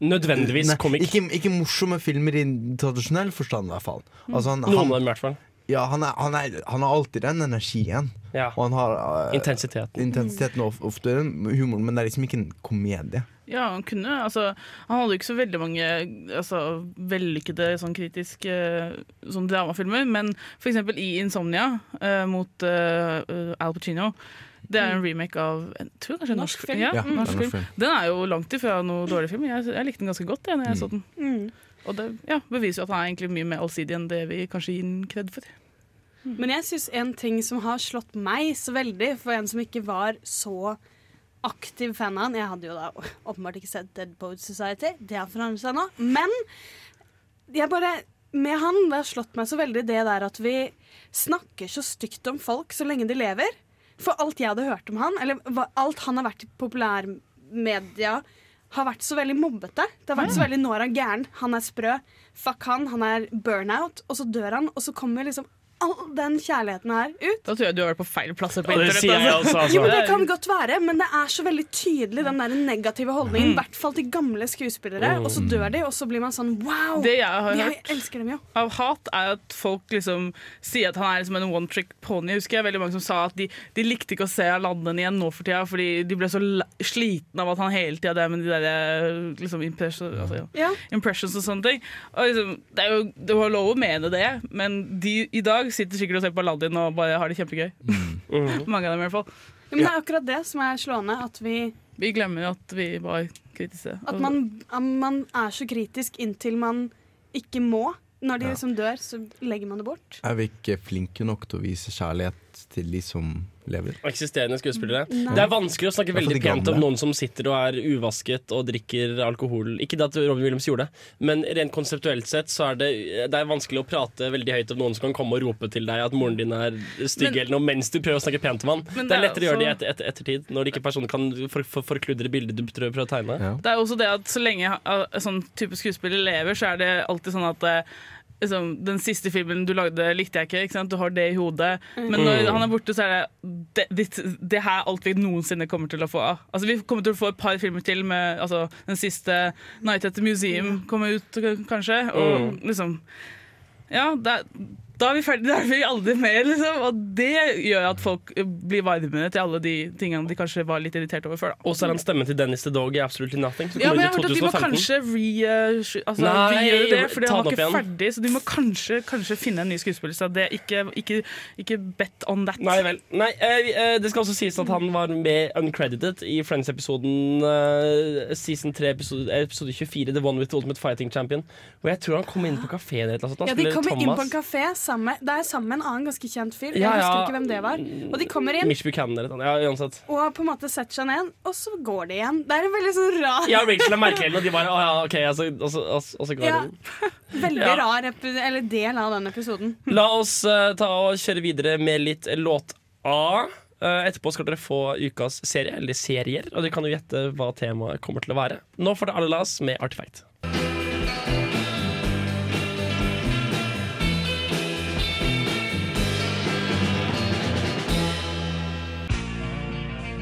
Nødvendigvis Nei, komikk. Ikke, ikke morsomme filmer i tradisjonell forstand, i hvert fall. Altså, han, Noen av dem, i hvert fall. ja, han, er, han, er, han har alltid den energien. Ja. Og han har uh, Intensiteten. intensiteten of- ofte humoren, men det er liksom ikke en komedie. Ja, han kunne altså, Han hadde jo ikke så veldig mange altså, vellykkede sånn kritiske sånn dramafilmer, men eksempel i 'Insomnia' uh, mot eh, Al Pacino. Det er en remake av jeg tror kanskje en norsk, Norsk film. Ja, Ja, mm, det norsk norsk film. film. Den er jo langt ifra noe dårlig film. Jeg, jeg likte den ganske godt jeg, når jeg så den. Mm. Og det ja, beviser jo at han er egentlig mye mer allsidig enn det vi kanskje gir den kred for. Men jeg syns en ting som har slått meg så veldig, for en som ikke var så aktiv fan av han Jeg hadde jo da åpenbart ikke sett Dead Boat Society, det har forandret seg nå. Men jeg bare med han, det har slått meg så veldig det der at vi snakker så stygt om folk så lenge de lever. For alt jeg hadde hørt om han, eller alt han har vært i populærmedia, har vært så veldig mobbete. Det har vært så veldig 'nå er han gæren', han er sprø, fuck han, han er burnout, og så dør han, og så kommer liksom all den kjærligheten her ut. Da tror jeg du har vært på feil plasser på internett. sier jeg også, altså. Jo, men Det kan godt være, men det er så veldig tydelig den der negative holdningen. I Mm. hvert fall til gamle skuespillere. Og så dør de, og så blir man sånn wow! Det jeg har jeg hørt elsker dem jo. av hat, er at folk liksom sier at han er liksom en one trick pony. Husker jeg veldig mange som sa at de, de likte ikke å se Aladdin igjen nå for tida, fordi de ble så slitne av at han hele tida er med de der liksom, impressions, altså, ja. Ja. impressions og sånne ting. Og liksom, det er jo det var lov å mene det, men de i dag sitter sikkert og ser på Aladdin og bare har det kjempegøy. mange av dem i hvert fall. Ja, men det er akkurat det som er slående. At, vi, Vi glemmer at vi var kritiske. at man, at man er så kritisk inntil man ikke må. Når de Ja. liksom dør, så legger man det bort. Er vi ikke flinke nok til å vise kjærlighet til de som lever? Eksisterende skuespillere. Nei. Det er vanskelig å snakke veldig pent om noen som sitter og er uvasket og drikker alkohol. Ikke det at Robin Williams gjorde det, men rent konseptuelt sett så er det, det er vanskelig å prate veldig høyt om noen som kan komme og rope til deg at moren din er stygg Men- eller noe mens du prøver å snakke pent om han. Det er det er lettere å gjøre det i et, et, ettertid, når ikke personen kan for, for, forkludre bildet du prøver, å tegne. Ja. Det er også det at så lenge uh, sånn type skuespiller lever, så er det alltid sånn at uh, liksom, Den siste filmen du lagde, likte jeg ikke. ikke sant? Du har det i hodet. Men når Mm. han er borte, så er det det, det, det her alt vi noensinne kommer til å få av. Altså, vi kommer til å få et par filmer til med altså, den siste 'Night at the Museum' kommer ut, kanskje. Og liksom Ja, det er, Da er vi ferdige, da er vi aldri mer, liksom. Og det gjør at folk blir varmere til alle de tingene de kanskje var litt irritert over før. Da. Og så er han stemmen til Dennis the Dog i Absolutely Nothing. Ja, men jeg har hørt at de må kanskje re, eh, altså, Nei, regjøre det, for han det var ikke igjen. ferdig. Så de må kanskje, kanskje finne en ny skuespiller. Så det er ikke, ikke, ikke bet on that. Nei vel. Nei, eh, eh, det skal også sies at han var med uncredited i Friends-episoden eh, season 3, episode, episode 24, The One with the Ultimate Fighting Champion. Og jeg tror han kom inn på kafeen eller noe sånt. Han Ja, De kom kommer inn på en kafé sammen, Det er sammen med en annen ganske kjent fyr. Jeg Ja, ja. husker ikke hvem det var. Og de kommer inn Mitch Buchanan eller noe. Ja, uansett. og på en måte setter seg ned, og så går de igjen. Det er en veldig sånn rar Ja, Rachel er merkelig, og de bare Å ja, OK, og så- og så- og så går Ja. de. Veldig rar eller del av den episoden. La oss uh, ta og kjøre videre med litt låt A. Uh, etterpå skal dere få ukas serie, eller serier, og dere kan jo gjette hva temaet kommer til å være. Nå får dere alle las med Artifact.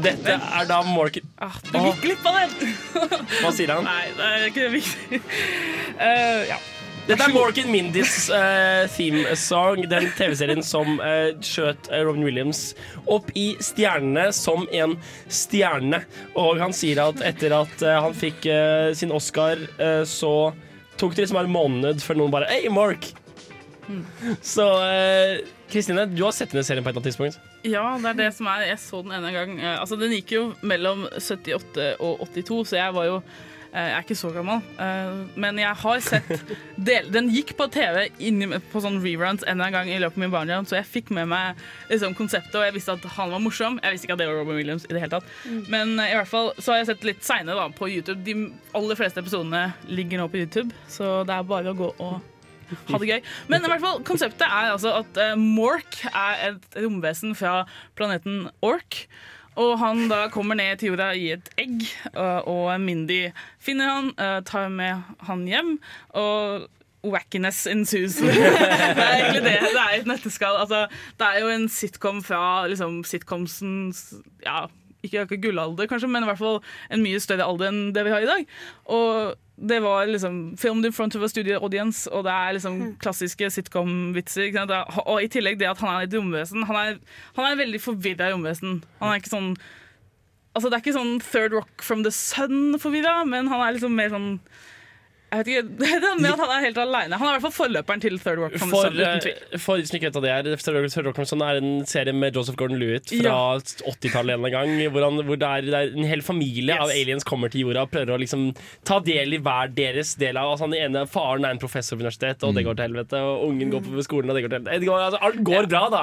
Dette er da Morgan Ah, du gikk glipp av den! Hva sier han? Nei, det er ikke viktig. Uh, ja. Dette er Morgan Mindys uh, theme song, den TV-serien som uh, skjøt eh, Robin Williams opp i stjernene som en stjerne. Og han sier at etter at uh, han fikk uh, sin Oscar, eh, så tok det liksom en måned før noen bare Hei, Mark! Så eh, Kristine, du har sett denne serien på et eller annet tidspunkt. Ja, det er det som er. Jeg så den ene gang. Eh, Altså, Den gikk jo mellom 78 og 82, så jeg var jo eh, Jeg er ikke så gammel. Eh, Men jeg har sett del, Den gikk på TV inni, på sånn reruns en gang i løpet av min barndom, så jeg fikk med meg liksom, konseptet, og jeg visste at han var morsom. Jeg visste ikke at det var Robin Williams i det hele tatt. Men eh, i hvert fall så har jeg sett litt seinere på YouTube. De aller fleste episodene ligger nå på YouTube, så det er bare å gå og ha det gøy. Men i hvert fall, konseptet er altså at uh, Mork er et romvesen fra planeten Ork. Og han da kommer ned til jorda i et egg, og, og Mindy finner han, eh, tar med han hjem. og Wackiness ensues. det er egentlig det det er et nøtteskall. Altså, det er jo en sitcom fra liksom, sitcomsens ja, ikke akkurat gullalder, kanskje, men i hvert fall en mye større alder enn det vi har i dag. Og det var liksom filmed in front of a studio audience, og det er liksom klassiske sitcom-vitser. er- Og i tillegg det at han er et romvesen. Han er, han er veldig forvirra romvesen. Han er ikke sånn Altså Det er ikke sånn Third Rock from the Sun-forvirra, men han er liksom mer sånn jeg vet ikke, det er med at Han er helt alene. Han er i hvert fall forløperen til Third Rock from the For, Sun. uten tvil. eh, for de som ikke vet hva det er, Third Rock from the Sun er en serie med Joseph Gordon-Lewitt fra Ja. 80-tallet en gang. Hvor, han, hvor det, er, det er en hel familie av aliens kommer til jorda og prøver å liksom ta del i hver deres del av altså, Den ene faren er en professor på universitetet, og det går til helvete. Og ungen går på skolen, og det går til helvete. Det går, altså, alt går bra, da,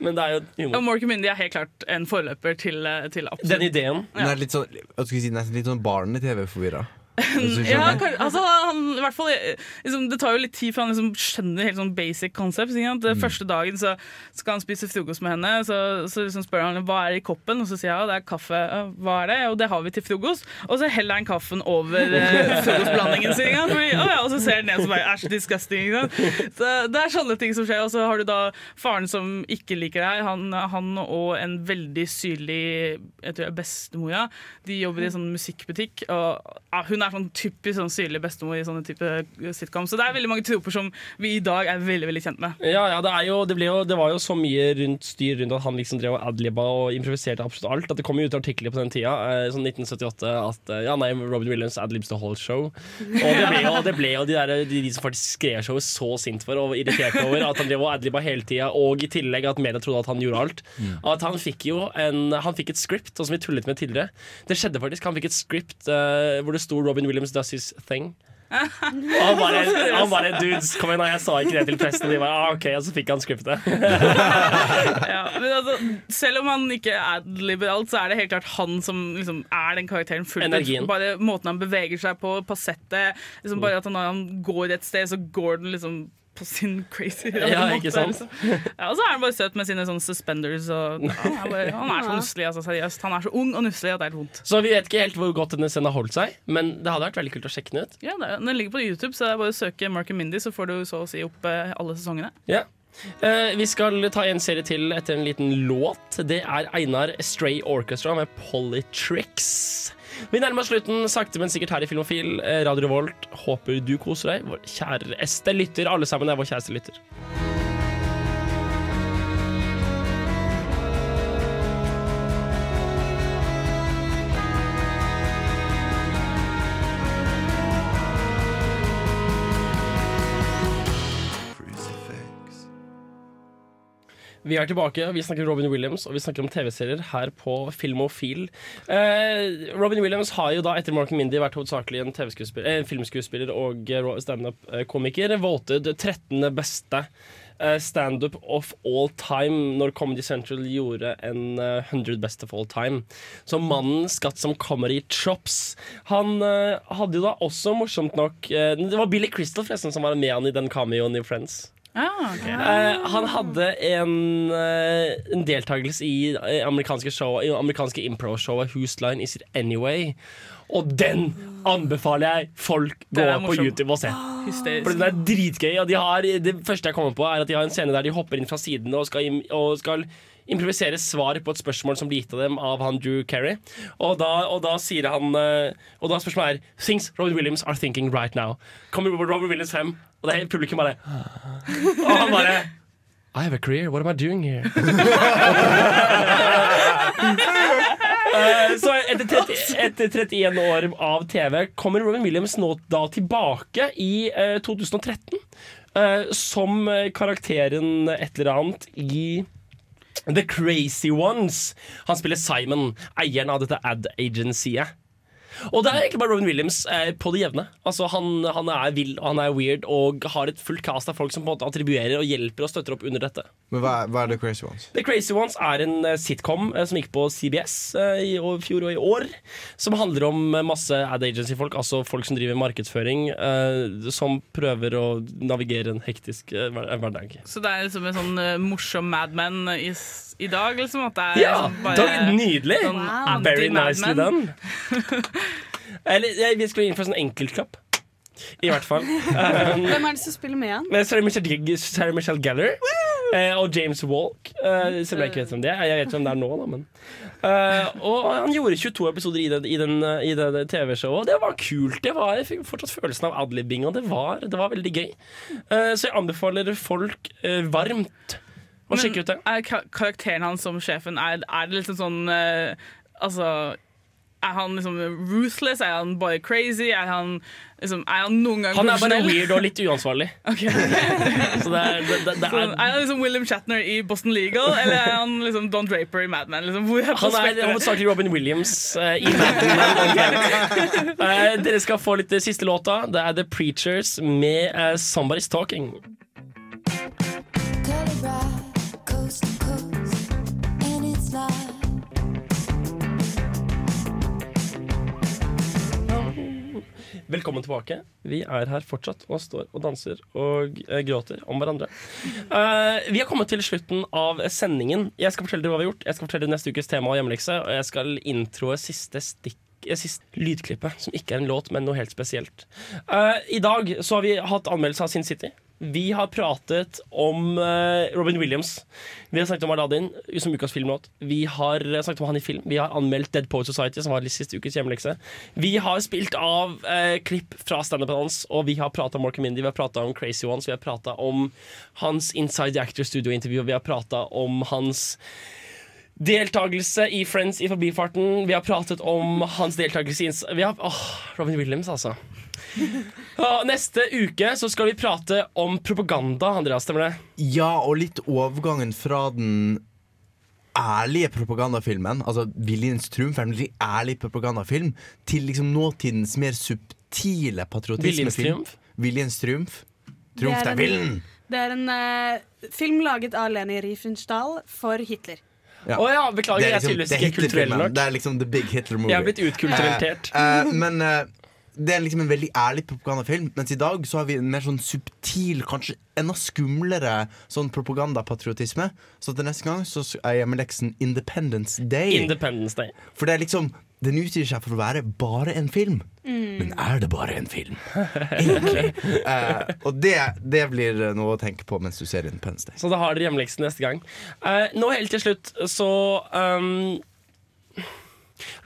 men det er jo Og humor. Mork og Mindy er helt klart en forløper til, eh, til absolutt Den ideen. Den er litt sånn, si, nesten litt sånn barne-TV-forvirra. Ja, altså, han, i hvert fall, eh, liksom, det tar jo litt tid før han liksom skjønner helt sånn basic ikke sant? Første dagen så skal han spise frokost med henne, så, så liksom spør han hva er i koppen, og så sier han ja, det er kaffe. Hva er det? Og det har vi til frokost. Og så heller han kaffen over eh, frokostblandingen sin. Fordi, «Å ja, og så ser han ned og så bare æsj, disgusting. Så det er sånne ting som skjer. Og så har du da faren som ikke liker deg. Han, han og en veldig syrlig jeg tror det er bestemora. De jobber i en sånn musikkbutikk. Og ja, hun er sånn typisk sånn syrlig bestemor i sånne type sitcom. Så det er veldig mange troper som vi i dag er veldig veldig kjent med. Ja, ja det, er jo, det, ble jo, det var jo så mye rundt styr rundt at han liksom drev og adliba og improviserte absolutt alt. At det kom jo ut artikler på den tida, eh, sånn 1978, at eh, ja, nei, Robin Williams adlibs the whole show. Og det ble jo, det ble jo de, der, de, de som faktisk skrev showet, så sint for og irriterte over at han drev og adliba hele tida, og i tillegg at media trodde at han gjorde alt. At han fikk jo en, han fikk et script, og som vi tullet med tidligere. Det skjedde faktisk. Han fikk et script uh, hvor det sto Robin Williams does his thing. Han bare, han bare Dudes, kom igjen, jeg sa ikke det til presten. Og de bare, ah, ok, og så fikk han scriptet. Ja, men altså, selv om han ikke er liberalt, så er det helt klart han som liksom er den karakteren fullt ut. Bare måten han beveger seg på, på settet. Liksom bare at han, når han går et sted, så går den liksom på sin crazy Ja, måte, liksom. Ja, og så er han bare søt med sine sånne suspenders. Og, ja, han, er bare, han er så nusselig, altså, seriøst. Han er så ung og nusselig at det er helt vondt. Så vi vet ikke helt hvor godt denne scenen har holdt seg, men det hadde vært veldig kult å sjekke den ut. Ja, det, Den ligger på YouTube, så det er bare å søke Mark and Mindy, så får du så å si opp eh, alle sesongene. Ja. Eh, vi skal ta en serie til etter en liten låt. Det er Einar Stray Orchestra med Polytricks. Vi nærmer oss slutten sakte, men sikkert her i Filmofil. Eh, Radio Revolt, håper du koser deg. Vår kjæreste lytter. Alle sammen er vår kjæreste lytter. Vi er tilbake, vi snakker Robin Williams og vi snakker om TV-serier her på Filmofil. Eh, Robin Williams har jo da etter Mark Mindy vært hovedsakelig en eh, filmskuespiller og eh, standup-komiker. Voted 13. beste eh, standup of all time når Comedy Central gjorde en eh, 100 best of all time. Så mannen skatt som comedy chops. Han eh, hadde jo da også morsomt nok eh, Det var Billy Crystal forresten som var med han i den cameoen i Friends. Ah. Eh, han hadde en, uh, en deltakelse i eh, amerikanske, show, i amerikanske impro-showet Line Is It Anyway? Og den anbefaler jeg folk gå på. YouTube og se. Hysterisk. For den er dritgøy. Og de har, det første jeg kommer på, er at de har en scene der de hopper inn fra siden og skal, im og skal improvisere svar på et spørsmål som blir gitt av dem av han Drew Carey. Og da, og da sier han Og da spørsmålet er Things Robin Williams are thinking right now. Kommer Robin Williams frem, og det er publikum bare Og han bare I have a career, what am I doing here? Eh, Så etter, 30, etter 31 år av TV kommer Robin Williams nå da tilbake i eh, 2013 eh, som eh, karakteren et eller annet i The Crazy Ones. Han spiller Simon, eieren av dette ad agencyet. Og det er egentlig bare Robin Williams eh, på det jevne. Altså han, han er vill og han er weird og har et fullt cast av folk som på en måte attribuerer og hjelper og støtter opp under dette. Men hva, hva er The Crazy Ones? The Crazy Ones er en eh, sitcom eh, som gikk på CBS eh, i og, fjor og i år. Som handler om eh, masse ad agency-folk, altså folk som driver markedsføring, eh, som prøver å navigere en hektisk eh, hverdag. Så det er liksom en sånn eh, morsom Mad Men i, i dag, liksom? At det er Ja! det var nydelig! sånn Very nicely done. Eller, jeg, vi skulle inn for en sånn enkeltklapp. I hvert fall. Um, Hvem er det som spiller med han? Sarah Michelle, Sarah Michelle Gellar Uh, og James Walk. uh, som jeg ikke vet hvem det er. Jeg vet hvem det er nå, da, men uh, Og han gjorde 22 episoder i, den, i, den, i det, det TV-showet, og det var kult. Det var, jeg fikk fortsatt følelsen av adlibbing, og det var, det var veldig gøy. Eh, så jeg anbefaler folk varmt Men sjekke ut det. Er karakteren hans som sjefen, er, er det liksom sånn uh, Altså er han liksom ruthless? Er han bare crazy? Er han, liksom, er han noen gang Han er bare weird og litt uansvarlig. Ok. Så det er, det, det, det er er han liksom William Shatner i Boston Legal, eller er han liksom Don Draper i Mad Men? Liksom, Han er hovedsakelig Robin Williams uh, i Mad Men. Eh, dere skal få litt siste låta. Det er The Preachers med uh, 'Somebody's Talking'. Velkommen tilbake. Vi er her fortsatt og står og danser og eh, gråter om hverandre. Eh, vi har kommet til slutten av sendingen. Jeg skal fortelle dere hva vi har gjort. Jeg skal fortelle dere neste ukes tema og hjemmelekse, og jeg skal introe siste stikk eh, Sist lydklippet, som ikke er en låt, men noe helt spesielt. Eh, I dag så har vi hatt anmeldelse av Sin City. Vi har pratet om eh, Robin Williams. Vi har snakket om Aladdin som ukas filmlåt. Vi har eh, snakket om han i film. Vi har anmeldt Dead Poet Society, som var siste ukes hjemmelekse. Vi har spilt av eh, klipp fra standupen hans, og vi har prata om Mark Mindy, vi har prata om Crazy Ones, vi har prata om hans Inside the Actor Studio-intervju, vi har prata om hans Deltakelse i Friends i forbifarten. Vi har pratet om hans deltakelse i vi har, åh, Robin Williams, altså. Ja, neste uke så skal vi prate om propaganda, Andreas. Stemmer det? Ja, og litt overgangen fra den ærlige propagandafilmen, altså Viljens triumf er en veldig ærlig propagandafilm, til liksom nåtidens mer subtile patriotismefilm. Viljens triumf. Triumf til villen! Det er en uh, film laget av Leni Riefenstahl for Hitler. Ja. Oh, ja, beklager, Det er jeg er liksom- tydeligvis ikke kulturell nok. Det er liksom the big Hitler movie. Jeg er blitt utkultureltert. Uh, uh, men eh, det er liksom en veldig ærlig propagandafilm, mens i dag så har vi en mer sånn subtil, kanskje enda skumlere sånn propagandapatriotisme. Så til neste gang så er hjemmeleksen Independence Day. Independence Day. For det er liksom den utgir seg for å være bare en film. Mm. Men er det bare en film? Egentlig. uh, og det, det blir noe å tenke på mens du ser Independence Day. Så da har dere hjemmeleksen neste gang. Uh, nå helt til slutt så um,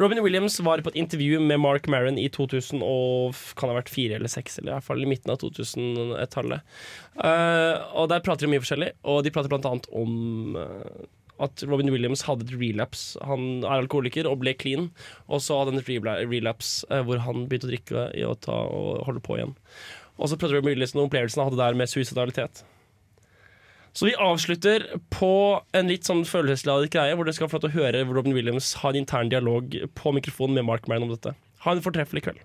Robin Williams var på et intervju med Mark Maron i 2000 og kan ha vært fire eller seks, eller i hvert fall i midten av 2000-tallet. Uh, og der prater de mye forskjellig, og de prater blant annet om uh, at Robin Williams hadde et relapse. Han er alkoholiker og ble clean, og så hadde han et relapse eh, hvor han begynte å drikke og, ta og holde på igjen. Og så prater Robin Williams om opplevelsen han hadde der med suicidalitet. Så vi avslutter på en litt sånn følelsesladet greie, hvor dere skal få lov til å høre Robin Williams ha en intern dialog på mikrofonen med Mark Maron om dette. Ha en fortreffelig kveld.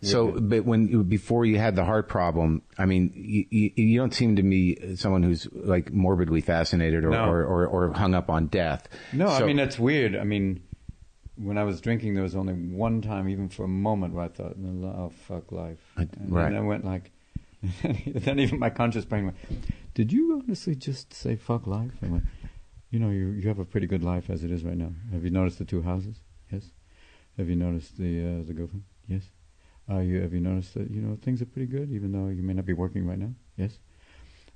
So, but when before you had the heart problem, I mean, you, you, you don't seem to me someone who's like morbidly fascinated or, No. or, or, or hung up on death. No, I mean that's weird. I mean, when I was drinking, there was only one time, even for a moment, where I thought, "Oh fuck life," and right. then I went like, then even my conscious brain went, "Did you honestly just say fuck life?" Went, "You know, you you have a pretty good life as it is right now. Have you noticed the two houses? Yes. Have you noticed the uh, the girlfriend? Yes. Uh, you have you noticed that you know things are pretty good, even though you may not be working right now? Yes.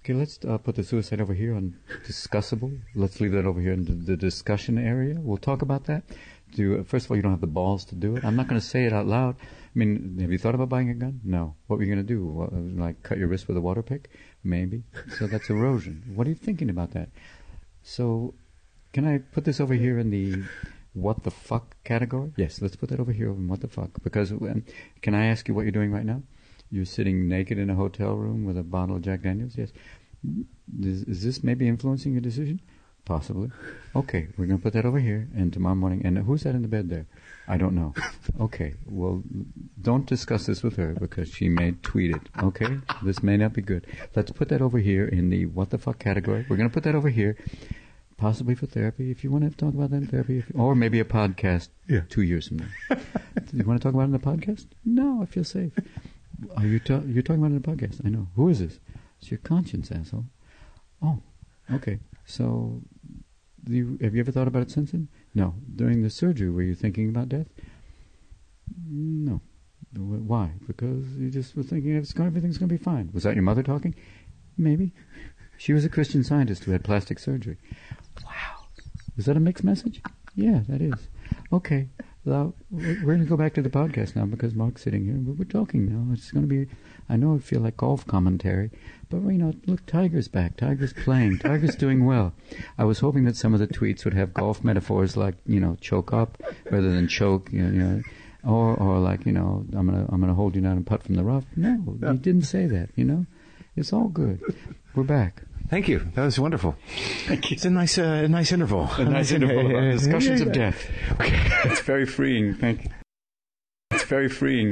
Okay, let's uh, put the suicide over here on discussable. Let's leave that over here in the, the discussion area. We'll talk about that. Do first of all, you don't have the balls to do it. I'm not going to say it out loud. I mean, have you thought about buying a gun? No. What were you going to do? What, like cut your wrist with a water pick? Maybe. So that's erosion. What are you thinking about that? So, can I put this over here in the what the fuck category? Yes, let's put that over here in what the fuck. Because um, can I ask you what you're doing right now? You're sitting naked in a hotel room with a bottle of Jack Daniels. Yes. Is, is this maybe influencing your decision? Possibly. Okay, we're going to put that over here, and tomorrow morning. And who's that in the bed there? I don't know. Okay, well, don't discuss this with her because she may tweet it. Okay, this may not be good. Let's put that over here in the what the fuck category. We're going to put that over here, possibly for therapy if you want to talk about that in therapy, if, or maybe a podcast yeah. two years from now. Do you want to talk about it in the podcast? No, I feel safe. Are you ta- you're talking about it in the podcast? I know. Who is this? It's your conscience, asshole. Oh, okay. So, you, have you ever thought about it since then? No. During the surgery, were you thinking about death? No. Why? Because you just were thinking going, everything's going to be fine. Was that your mother talking? Maybe. She was a Christian scientist who had plastic surgery. Wow. Was that a mixed message? Yeah, that is. Okay. Well, we're going to go back to the podcast now because Mark's sitting here. We're, we're talking now. It's going to be, I know I feel like golf commentary, but, you know, look, Tiger's back. Tiger's playing. Tiger's doing well. I was hoping that some of the tweets would have golf metaphors like, you know, choke up rather than choke, you know, you know or, or like, you know, I'm going to I'm gonna hold you down and putt from the rough. No, you didn't say that, you know? It's all good. We're back. Thank you. That was wonderful. Thank you. It's a nice, uh, nice interval. A nice interval about uh, discussions yeah, of yeah. death. Okay. it's very freeing. Thank you. It's very freeing.